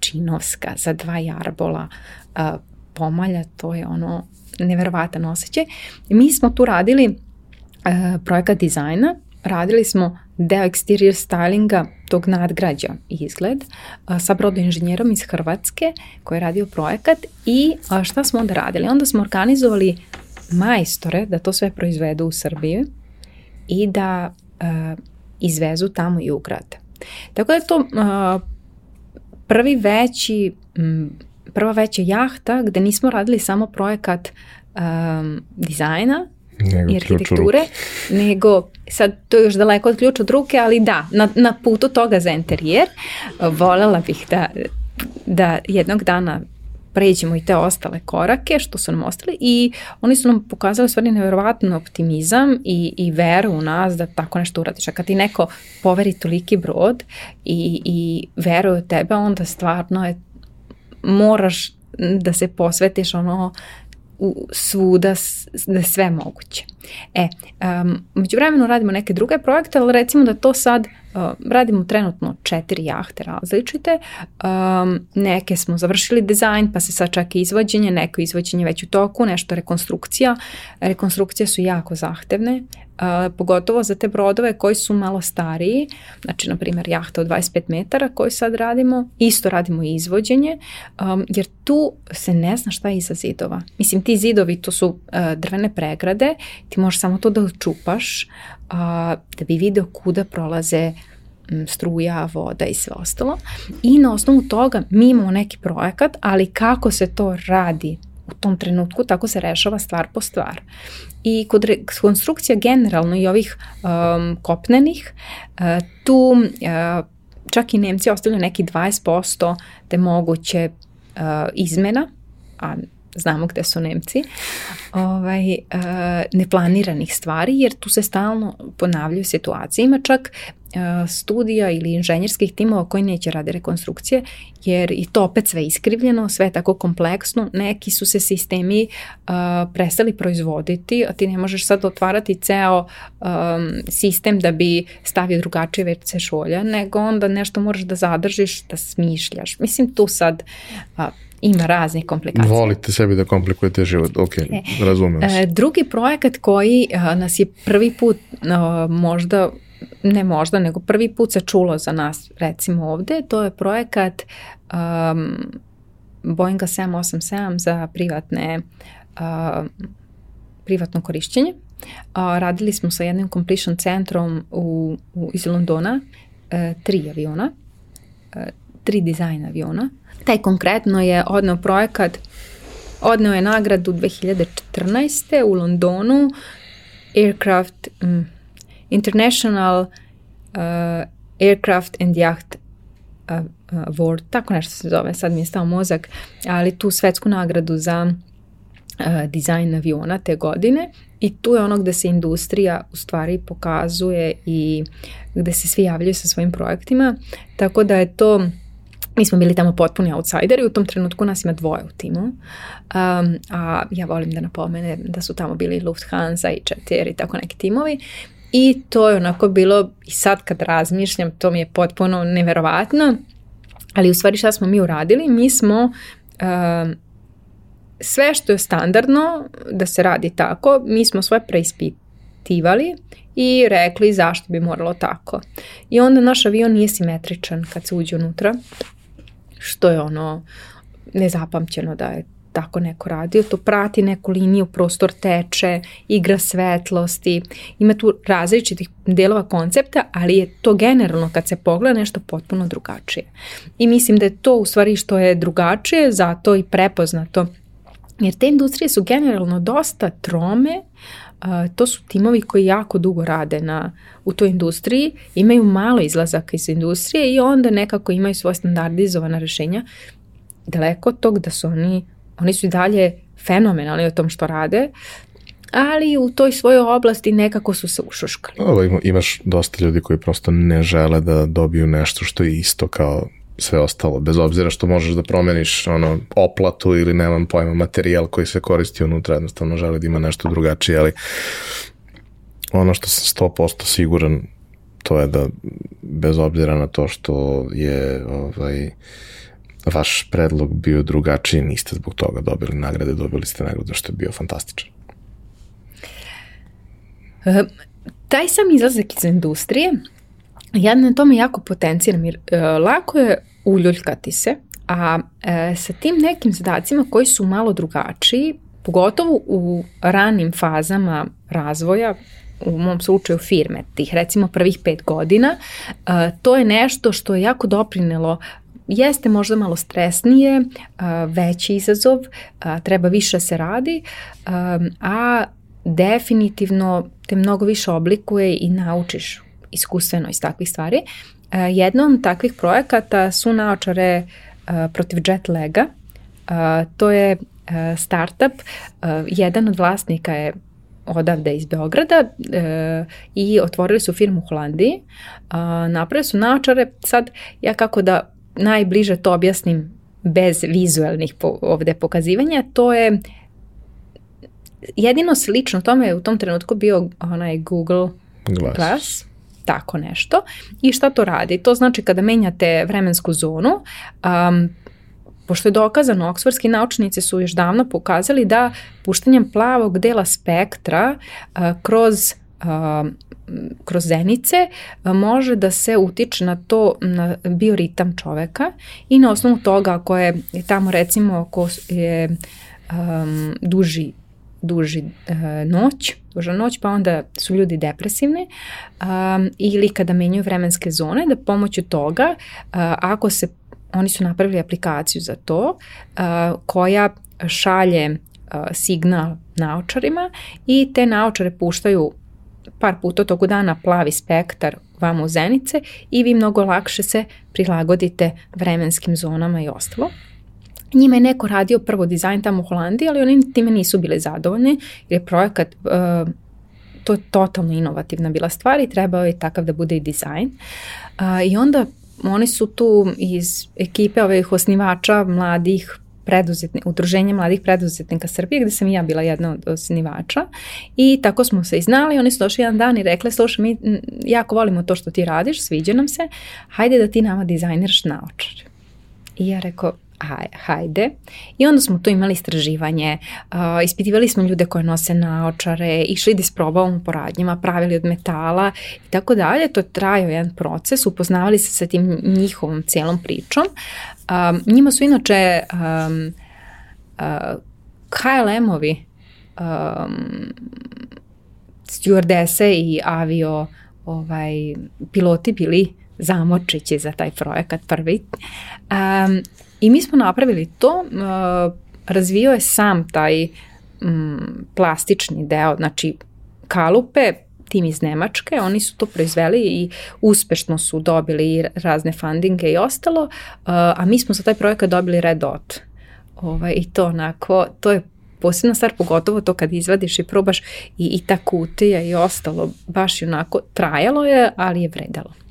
činovska za dva jarbola uh, pomalja, to je ono neverovatan osjećaj. Mi smo tu radili projekat dizajna, radili smo deo exterior stylinga tog nadgrađa izgled sa brodoinženjerom iz Hrvatske koji je radio projekat i šta smo onda radili? Onda smo organizovali majstore da to sve proizvedu u Srbiji i da uh, izvezu tamo i ugrade. Tako da je to uh, prvi veći, m, prva veća jahta gde nismo radili samo projekat um, dizajna nego i arhitekture, nego sad to je još daleko od ključa od ruke, ali da, na, na putu toga za interijer volela bih da, da jednog dana pređemo i te ostale korake što su nam ostali i oni su nam pokazali stvari nevjerovatno optimizam i, i veru u nas da tako nešto uradiš. A kad ti neko poveri toliki brod i, i veruje u tebe, onda stvarno je, moraš da se posvetiš ono u, svuda da sve moguće. E, um, među vremenu radimo neke druge projekte, ali recimo da to sad radimo trenutno četiri jahte različite, um, neke smo završili dizajn, pa se sad čak i izvođenje, neko izvođenje već u toku, nešto rekonstrukcija. Rekonstrukcije su jako zahtevne, uh, pogotovo za te brodove koji su malo stariji, znači na primjer jahta od 25 metara koju sad radimo, isto radimo i izvođenje, um, jer tu se ne zna šta je iza zidova. Mislim, ti zidovi to su uh, drvene pregrade, ti možeš samo to da očupaš a, da bi video kuda prolaze struja, voda i sve ostalo. I na osnovu toga mi imamo neki projekat, ali kako se to radi u tom trenutku, tako se rešava stvar po stvar. I kod konstrukcija generalno i ovih um, kopnenih, uh, tu uh, čak i Nemci ostavljaju neki 20% te moguće uh, izmena, a znamo gde su Nemci, ovaj, uh, neplaniranih stvari, jer tu se stalno ponavljaju situacije. Ima čak uh, studija ili inženjerskih timova koji neće rade rekonstrukcije, jer i to opet sve iskrivljeno, sve tako kompleksno, neki su se sistemi uh, prestali proizvoditi, a ti ne možeš sad otvarati ceo um, sistem da bi stavio drugačije WC šolja, nego onda nešto moraš da zadržiš, da smišljaš. Mislim, tu sad uh, ima raznih komplikacija. Volite sebi da komplikujete život, ok, e, razumem se. Drugi projekat koji a, nas je prvi put možda ne možda, nego prvi put se čulo za nas, recimo ovde, to je projekat um, Boeinga 787 za privatne uh, privatno korišćenje. Uh, radili smo sa jednim completion centrom u, u, iz Londona, uh, tri aviona, uh, tri dizajna aviona. Taj konkretno je odneo projekat, odneo je nagradu 2014. u Londonu, Aircraft, um, International uh, Aircraft and Yacht uh, uh, Award, tako nešto se zove, sad mi je stao mozak, ali tu svetsku nagradu za uh, dizajn aviona te godine i tu je ono gde se industrija u stvari pokazuje i gde se svi javljaju sa svojim projektima, tako da je to Mi smo bili tamo potpuni outsideri, u tom trenutku nas ima dvoje u timu, um, a ja volim da napomene da su tamo bili Lufthansa i Četir i tako neki timovi I to je onako bilo, i sad kad razmišljam, to mi je potpuno neverovatno, ali u stvari šta smo mi uradili? Mi smo uh, sve što je standardno da se radi tako, mi smo sve preispitivali i rekli zašto bi moralo tako. I onda naš avion nije simetričan kad se uđe unutra, što je ono nezapamćeno da je tako neko radio, to prati neku liniju, prostor teče, igra svetlosti, ima tu različitih delova koncepta, ali je to generalno kad se pogleda nešto potpuno drugačije. I mislim da je to u stvari što je drugačije, zato i prepoznato. Jer te industrije su generalno dosta trome, Uh, to su timovi koji jako dugo rade na, u toj industriji, imaju malo izlazaka iz industrije i onda nekako imaju svoje standardizovana rešenja. Daleko od tog da su oni Oni su i dalje fenomenalni o tom što rade, ali u toj svojoj oblasti nekako su se ušuškali. Ovo, imaš dosta ljudi koji prosto ne žele da dobiju nešto što je isto kao sve ostalo, bez obzira što možeš da promeniš ono, oplatu ili nemam pojma, materijal koji se koristi unutra, jednostavno žele da ima nešto drugačije, ali ono što sam 100% siguran to je da bez obzira na to što je ovaj, vaš predlog bio drugačiji, niste zbog toga dobili nagrade, dobili ste nagradu što je bio fantastičan. E, taj sam izlazak iz industrije, ja na tome jako potenciram, jer e, lako je uljuljkati se, a e, sa tim nekim zadacima koji su malo drugačiji, pogotovo u ranim fazama razvoja, u mom slučaju firme, tih recimo prvih pet godina, to je nešto što je jako doprinelo jeste možda malo stresnije, veći izazov, treba više se radi, a definitivno te mnogo više oblikuje i naučiš iskustveno iz takvih stvari. Jednom takvih projekata su naočare protiv jet laga. To je startup, jedan od vlasnika je odavde iz Beograda e, i otvorili su firmu u Holandiji. E, napravili su naočare, sad ja kako da najbliže to objasnim bez vizualnih po, ovde pokazivanja, to je jedino slično tome je u tom trenutku bio onaj Google Glass. Glass tako nešto. I šta to radi? To znači kada menjate vremensku zonu, um, pošto je dokazano, oksfordski naučnici su još davno pokazali da puštanjem plavog dela spektra uh, kroz uh, kroz zenice može da se utiče na to, na bioritam čoveka i na osnovu toga ako je tamo recimo ako je um, duži duži e, noć, duža noć, pa onda su ljudi depresivni um, ili kada menjaju vremenske zone, da pomoću toga, uh, ako se, oni su napravili aplikaciju za to, uh, koja šalje uh, signal naočarima i te naočare puštaju par puta toku dana plavi spektar vamo u zenice i vi mnogo lakše se prilagodite vremenskim zonama i ostalo. Njima je neko radio prvo dizajn tamo u Holandiji, ali oni time nisu bili zadovoljni jer je projekat uh, to je totalno inovativna bila stvar i trebao je takav da bude i dizajn. Uh, I onda oni su tu iz ekipe ovih osnivača mladih preduzetni, udruženje mladih preduzetnika Srbije gde sam i ja bila jedna od osnivača i tako smo se i znali, oni su došli jedan dan i rekli, slušaj, mi jako volimo to što ti radiš, sviđa nam se, hajde da ti nama dizajniraš naočar. I ja rekao, hajde. I onda smo tu imali istraživanje, uh, ispitivali smo ljude koje nose naočare, išli da isprobavamo po radnjima, pravili od metala i tako dalje. To je trajao jedan proces, upoznavali se sa tim njihovom cijelom pričom. Um, njima su inače um, uh, KLM-ovi um, stewardese i avio ovaj, piloti bili zamočići za taj projekat prvi. Um, I mi smo napravili to, uh, razvio je sam taj plastični deo, znači kalupe, tim iz Nemačke, oni su to proizveli i uspešno su dobili razne fundinge i ostalo, uh, a mi smo za taj projekat dobili Red Dot. Ovaj, I to onako, to je posebna stvar, pogotovo to kad izvadiš i probaš i, i ta kutija i ostalo, baš onako trajalo je, ali je vredalo.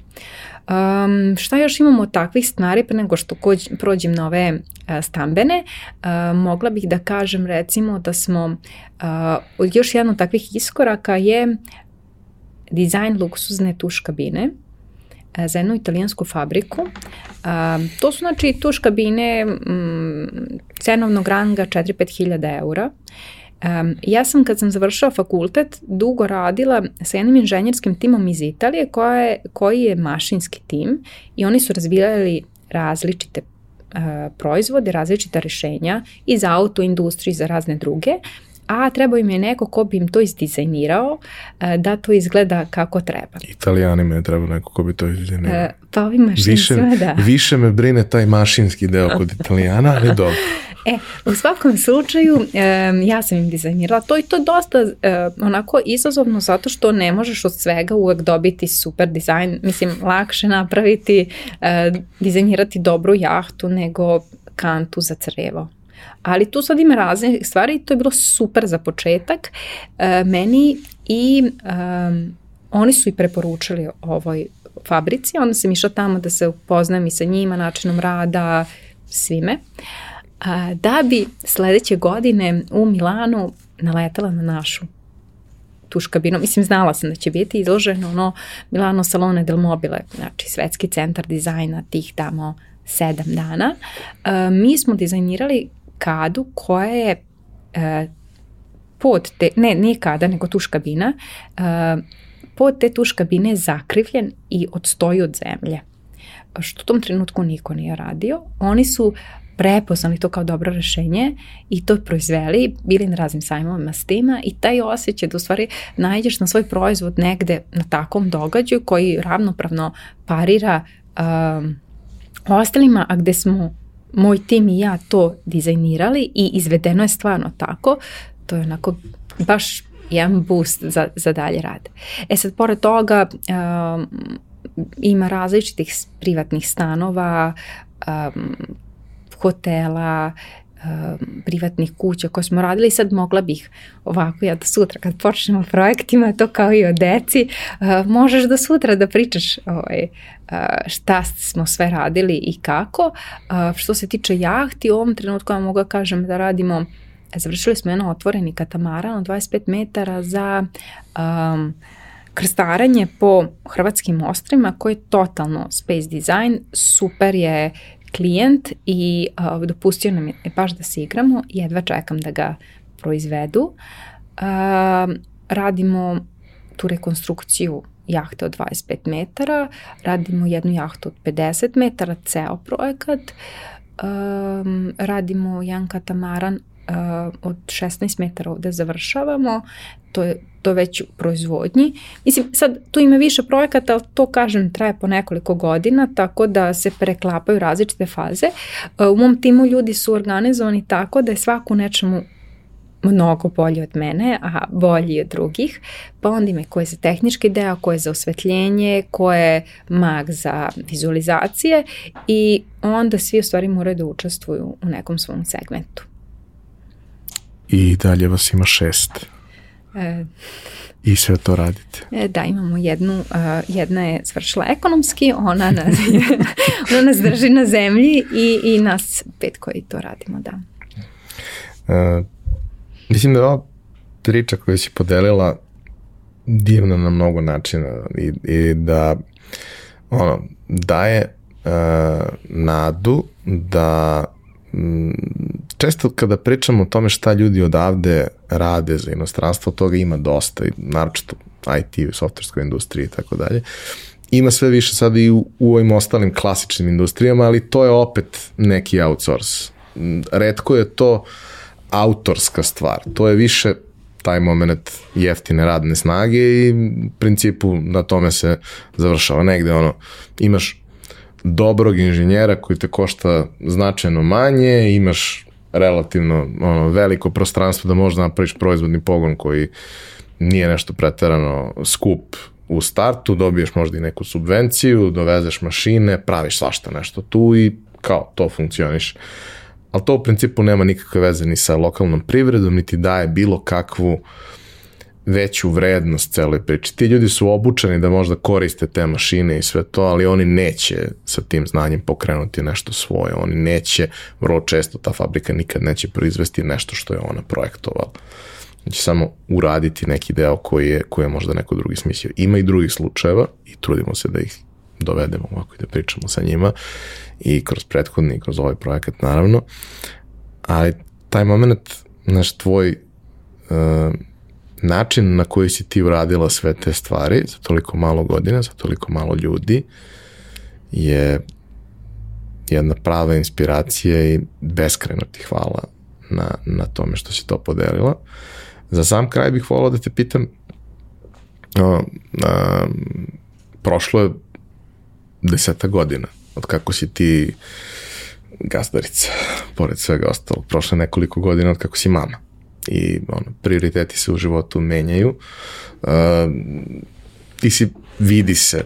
Um, šta još imamo takvih stvari pre nego što kođ, prođem na ove uh, stambene, uh, mogla bih da kažem recimo da smo uh, još jedan od takvih iskoraka je dizajn luksuzne tuš kabine za jednu italijansku fabriku. To su znači tuš kabine mm, cenovnog ranga 4-5 hiljada eura. Um, ja sam kad sam završila fakultet dugo radila sa jednim inženjerskim timom iz Italije koja je, koji je mašinski tim i oni su razvijali različite uh, proizvode, različita rešenja i za auto industriju i za razne druge, a treba im je neko ko bi im to izdizajnirao uh, da to izgleda kako treba. Italijani je treba neko ko bi to izdizajnirao. Uh, pa ovi mašinstvima, više, da. Više me brine taj mašinski deo kod Italijana, ali dobro. E, u svakom slučaju um, ja sam im dizajnirala to i to dosta um, onako izazovno zato što ne možeš od svega uvek dobiti super dizajn, mislim lakše napraviti, uh, dizajnirati dobru jahtu nego kantu za crevo. Ali tu sad ima razne stvari i to je bilo super za početak uh, meni i um, oni su i preporučili ovoj fabrici, onda sam išla tamo da se upoznam i sa njima, načinom rada, svime. Uh, da bi sledeće godine u Milanu naletala na našu tuš kabinu. Mislim, znala sam da će biti izloženo ono Milano Salone del Mobile, znači svetski centar dizajna tih tamo sedam dana. A, mi smo dizajnirali kadu koja je a, pod te, ne, nije kada, nego tuš kabina, a, pod te tuš kabine je zakrivljen i odstoji od zemlje što u tom trenutku niko nije radio. Oni su prepoznali to kao dobro rešenje i to proizveli, bili na raznim sajmovima s tima i taj osjećaj da u stvari najdeš na svoj proizvod negde na takvom događaju koji ravnopravno parira um, ostalima, a gde smo moj tim i ja to dizajnirali i izvedeno je stvarno tako, to je onako baš jedan boost za, za dalje rad. E sad, pored toga, um, ima različitih privatnih stanova, um, hotela, um, privatnih kuća koje smo radili sad mogla bih ovako ja da sutra kad počnemo projektima to kao i o deci uh, možeš da sutra da pričaš ovaj, uh, šta smo sve radili i kako. Što se tiče jahti u ovom trenutku ja mogu da kažem da radimo završili smo jedno otvoreni katamaran od 25 metara za um, krstaranje po hrvatskim ostrima koji je totalno space design, super je klijent i uh, dopustio nam je baš da se igramo, jedva čekam da ga proizvedu. Uh, radimo tu rekonstrukciju jahte od 25 metara, radimo jednu jahtu od 50 metara, ceo projekat, um, radimo jedan katamaran od 16 metara ovde završavamo, to je to već u proizvodnji. Mislim, sad tu ima više projekata, ali to kažem traje po nekoliko godina, tako da se preklapaju različite faze. U mom timu ljudi su organizovani tako da je svako nečemu mnogo bolji od mene, a bolji od drugih, pa onda ima ko je za tehnički deo, ko je za osvetljenje, ko je mag za vizualizacije i onda svi u stvari moraju da učestvuju u nekom svom segmentu. I dalje vas ima šest. E, I sve to radite. E, da, imamo jednu, uh, jedna je svršila ekonomski, ona nas, ona nas drži na zemlji i, i nas pet koji to radimo, da. Uh, Mislim da je ova priča koju si podelila divna na mnogo načina i, i da ono, daje uh, nadu da m, često kada pričamo o tome šta ljudi odavde rade za inostranstvo, toga ima dosta, naročito IT, softverskoj industriji i tako dalje. Ima sve više sada i u, u ovim ostalim klasičnim industrijama, ali to je opet neki outsource. Redko je to autorska stvar. To je više taj moment jeftine radne snage i principu na tome se završava negde ono, imaš dobrog inženjera koji te košta značajno manje, imaš relativno ono, veliko prostranstvo da možda napraviš proizvodni pogon koji nije nešto preterano skup u startu, dobiješ možda i neku subvenciju, dovezeš mašine, praviš svašta nešto tu i kao to funkcioniš. Uh, ali to u principu nema nikakve veze ni sa lokalnom privredom, niti daje bilo kakvu veću vrednost celoj priči. Ti ljudi su obučeni da možda koriste te mašine i sve to, ali oni neće sa tim znanjem pokrenuti nešto svoje. Oni neće, vrlo često ta fabrika nikad neće proizvesti nešto što je ona projektovala. Znači samo uraditi neki deo koji je, koji je možda neko drugi smislio. Ima i drugih slučajeva i trudimo se da ih dovedemo ovako i da pričamo sa njima i kroz prethodni i kroz ovaj projekat naravno, ali taj moment, znaš, tvoj uh, način na koji si ti uradila sve te stvari za toliko malo godina, za toliko malo ljudi je jedna prava inspiracija i beskreno ti hvala na, na tome što si to podelila. Za sam kraj bih volao da te pitam o, a, prošlo je deseta godina od kako si ti gazdarica, pored svega ostalog, prošle nekoliko godina od kako si mama. I ono, prioriteti se u životu menjaju. Uh, ti si, vidi se,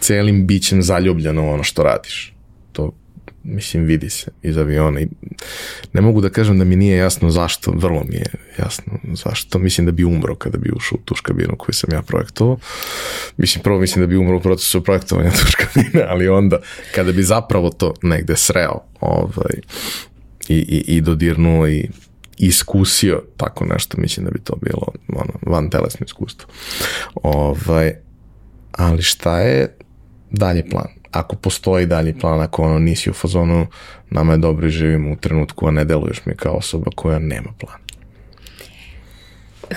celim bićem zaljubljeno ono što radiš. To mislim, vidi se iz aviona i ne mogu da kažem da mi nije jasno zašto, vrlo mi je jasno zašto, mislim da bi umro kada bi ušao u tuš kabinu koju sam ja projektovao. Mislim, prvo mislim da bi umro u procesu projektovanja tuš kabine, ali onda kada bi zapravo to negde sreo ovaj, i, i, i dodirnuo i iskusio tako nešto, mislim da bi to bilo ono, van telesno iskustvo. Ovaj, ali šta je dalje plan? ako postoji dalji plan, ako ono nisi u fazonu, nama je dobro i živimo u trenutku, a ne deluješ mi kao osoba koja nema plan.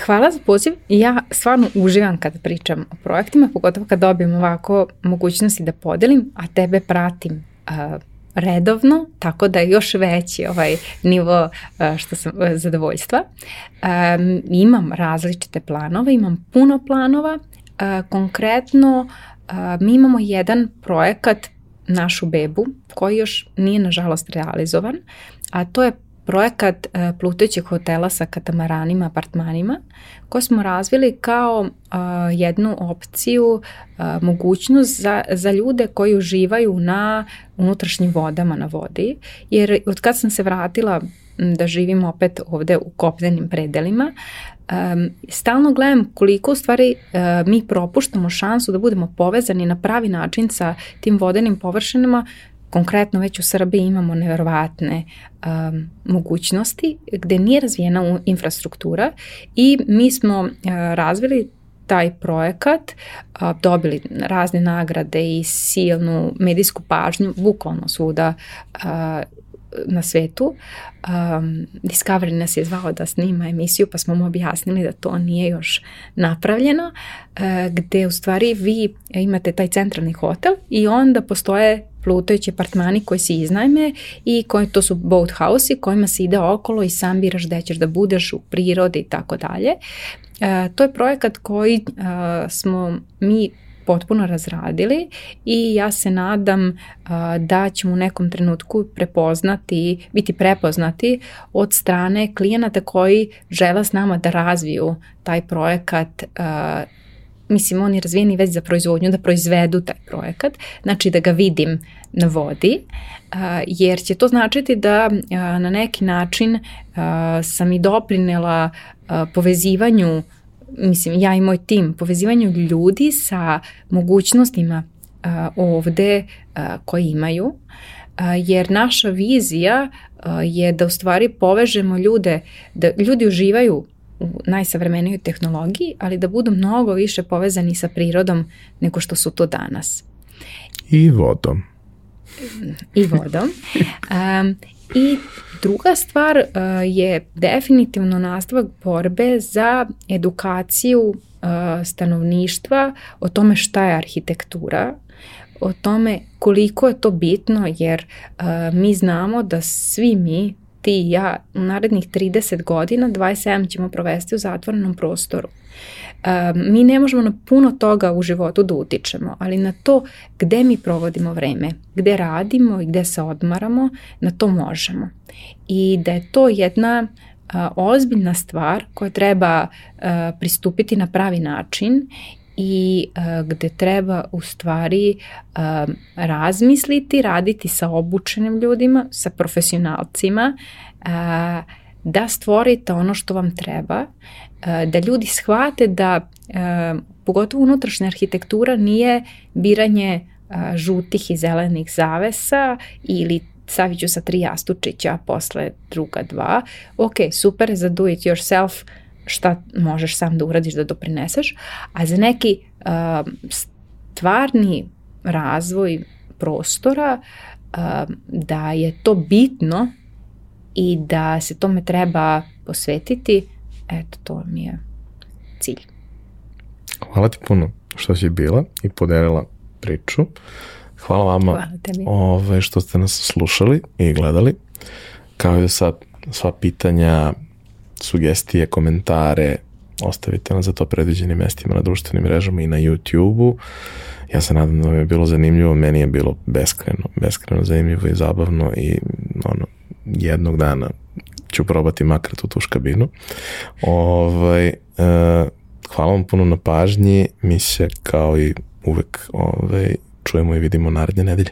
Hvala za poziv. Ja stvarno uživam kada pričam o projektima, pogotovo kad dobijem ovako mogućnosti da podelim, a tebe pratim uh, redovno, tako da je još veći ovaj nivo uh, što sam uh, zadovoljstva. Um, imam različite planove, imam puno planova, uh, konkretno mi imamo jedan projekat našu bebu koji još nije nažalost realizovan, a to je projekat e, plutećeg hotela sa katamaranima, apartmanima, koji smo razvili kao a, jednu opciju, a, mogućnost za, za ljude koji uživaju na unutrašnjim vodama na vodi, jer od kad sam se vratila da živim opet ovde u kopnenim predelima, um, stalno gledam koliko u stvari uh, mi propuštamo šansu da budemo povezani na pravi način sa tim vodenim površinama konkretno već u Srbiji imamo neverovatne um, mogućnosti gde nije razvijena infrastruktura i mi smo uh, razvili taj projekat, uh, dobili razne nagrade i silnu medijsku pažnju, bukvalno svuda uh, na svetu. Um, Discovery nas je zvao da snima emisiju pa smo mu objasnili da to nije još napravljeno, uh, gde u stvari vi imate taj centralni hotel i onda postoje plutajući apartmani koji se iznajme i koji, to su boat house kojima se ide okolo i sam biraš gde ćeš da budeš u prirodi i tako dalje. E, to je projekat koji e, smo mi potpuno razradili i ja se nadam uh, da ćemo u nekom trenutku prepoznati, biti prepoznati od strane klijenata koji žele s nama da razviju taj projekat uh, mislim oni razvijeni već za proizvodnju, da proizvedu taj projekat, znači da ga vidim na vodi, jer će to značiti da na neki način sam i doprinela povezivanju mislim ja i moj tim, povezivanju ljudi sa mogućnostima ovde koji imaju, jer naša vizija je da u stvari povežemo ljude, da ljudi uživaju u najsavremenijoj tehnologiji, ali da budu mnogo više povezani sa prirodom nego što su to danas. I vodom. I vodom. Um, I druga stvar uh, je definitivno nastavak borbe za edukaciju uh, stanovništva o tome šta je arhitektura, o tome koliko je to bitno jer uh, mi znamo da svi mi ti i ja u narednih 30 godina 27 ćemo provesti u zatvorenom prostoru. Um, mi ne možemo na puno toga u životu da utičemo, ali na to gde mi provodimo vreme, gde radimo i gde se odmaramo, na to možemo. I da je to jedna ozbiljna stvar koja treba pristupiti na pravi način i uh, gde treba u stvari uh, razmisliti, raditi sa obučenim ljudima, sa profesionalcima, uh, da stvorite ono što vam treba, uh, da ljudi shvate da uh, pogotovo unutrašnja arhitektura nije biranje uh, žutih i zelenih zavesa ili saviću sa tri jastučića posle druga dva. Ok, super za do it yourself, šta možeš sam da uradiš da doprineseš, a za neki uh, stvarni razvoj prostora uh, da je to bitno i da se tome treba posvetiti, eto to mi je cilj. Hvala ti puno što si bila i podelila priču. Hvala vama Hvala ove, što ste nas slušali i gledali. Kao i sad sva pitanja, sugestije, komentare, ostavite nas za to predviđenim mestima na društvenim mrežama i na YouTube-u. Ja se nadam da vam je bilo zanimljivo, meni je bilo beskreno, beskreno zanimljivo i zabavno i ono, jednog dana ću probati makar tu tuš kabinu. Ovaj, uh, hvala vam puno na pažnji, mi se kao i uvek ovaj, čujemo i vidimo naredne nedelje.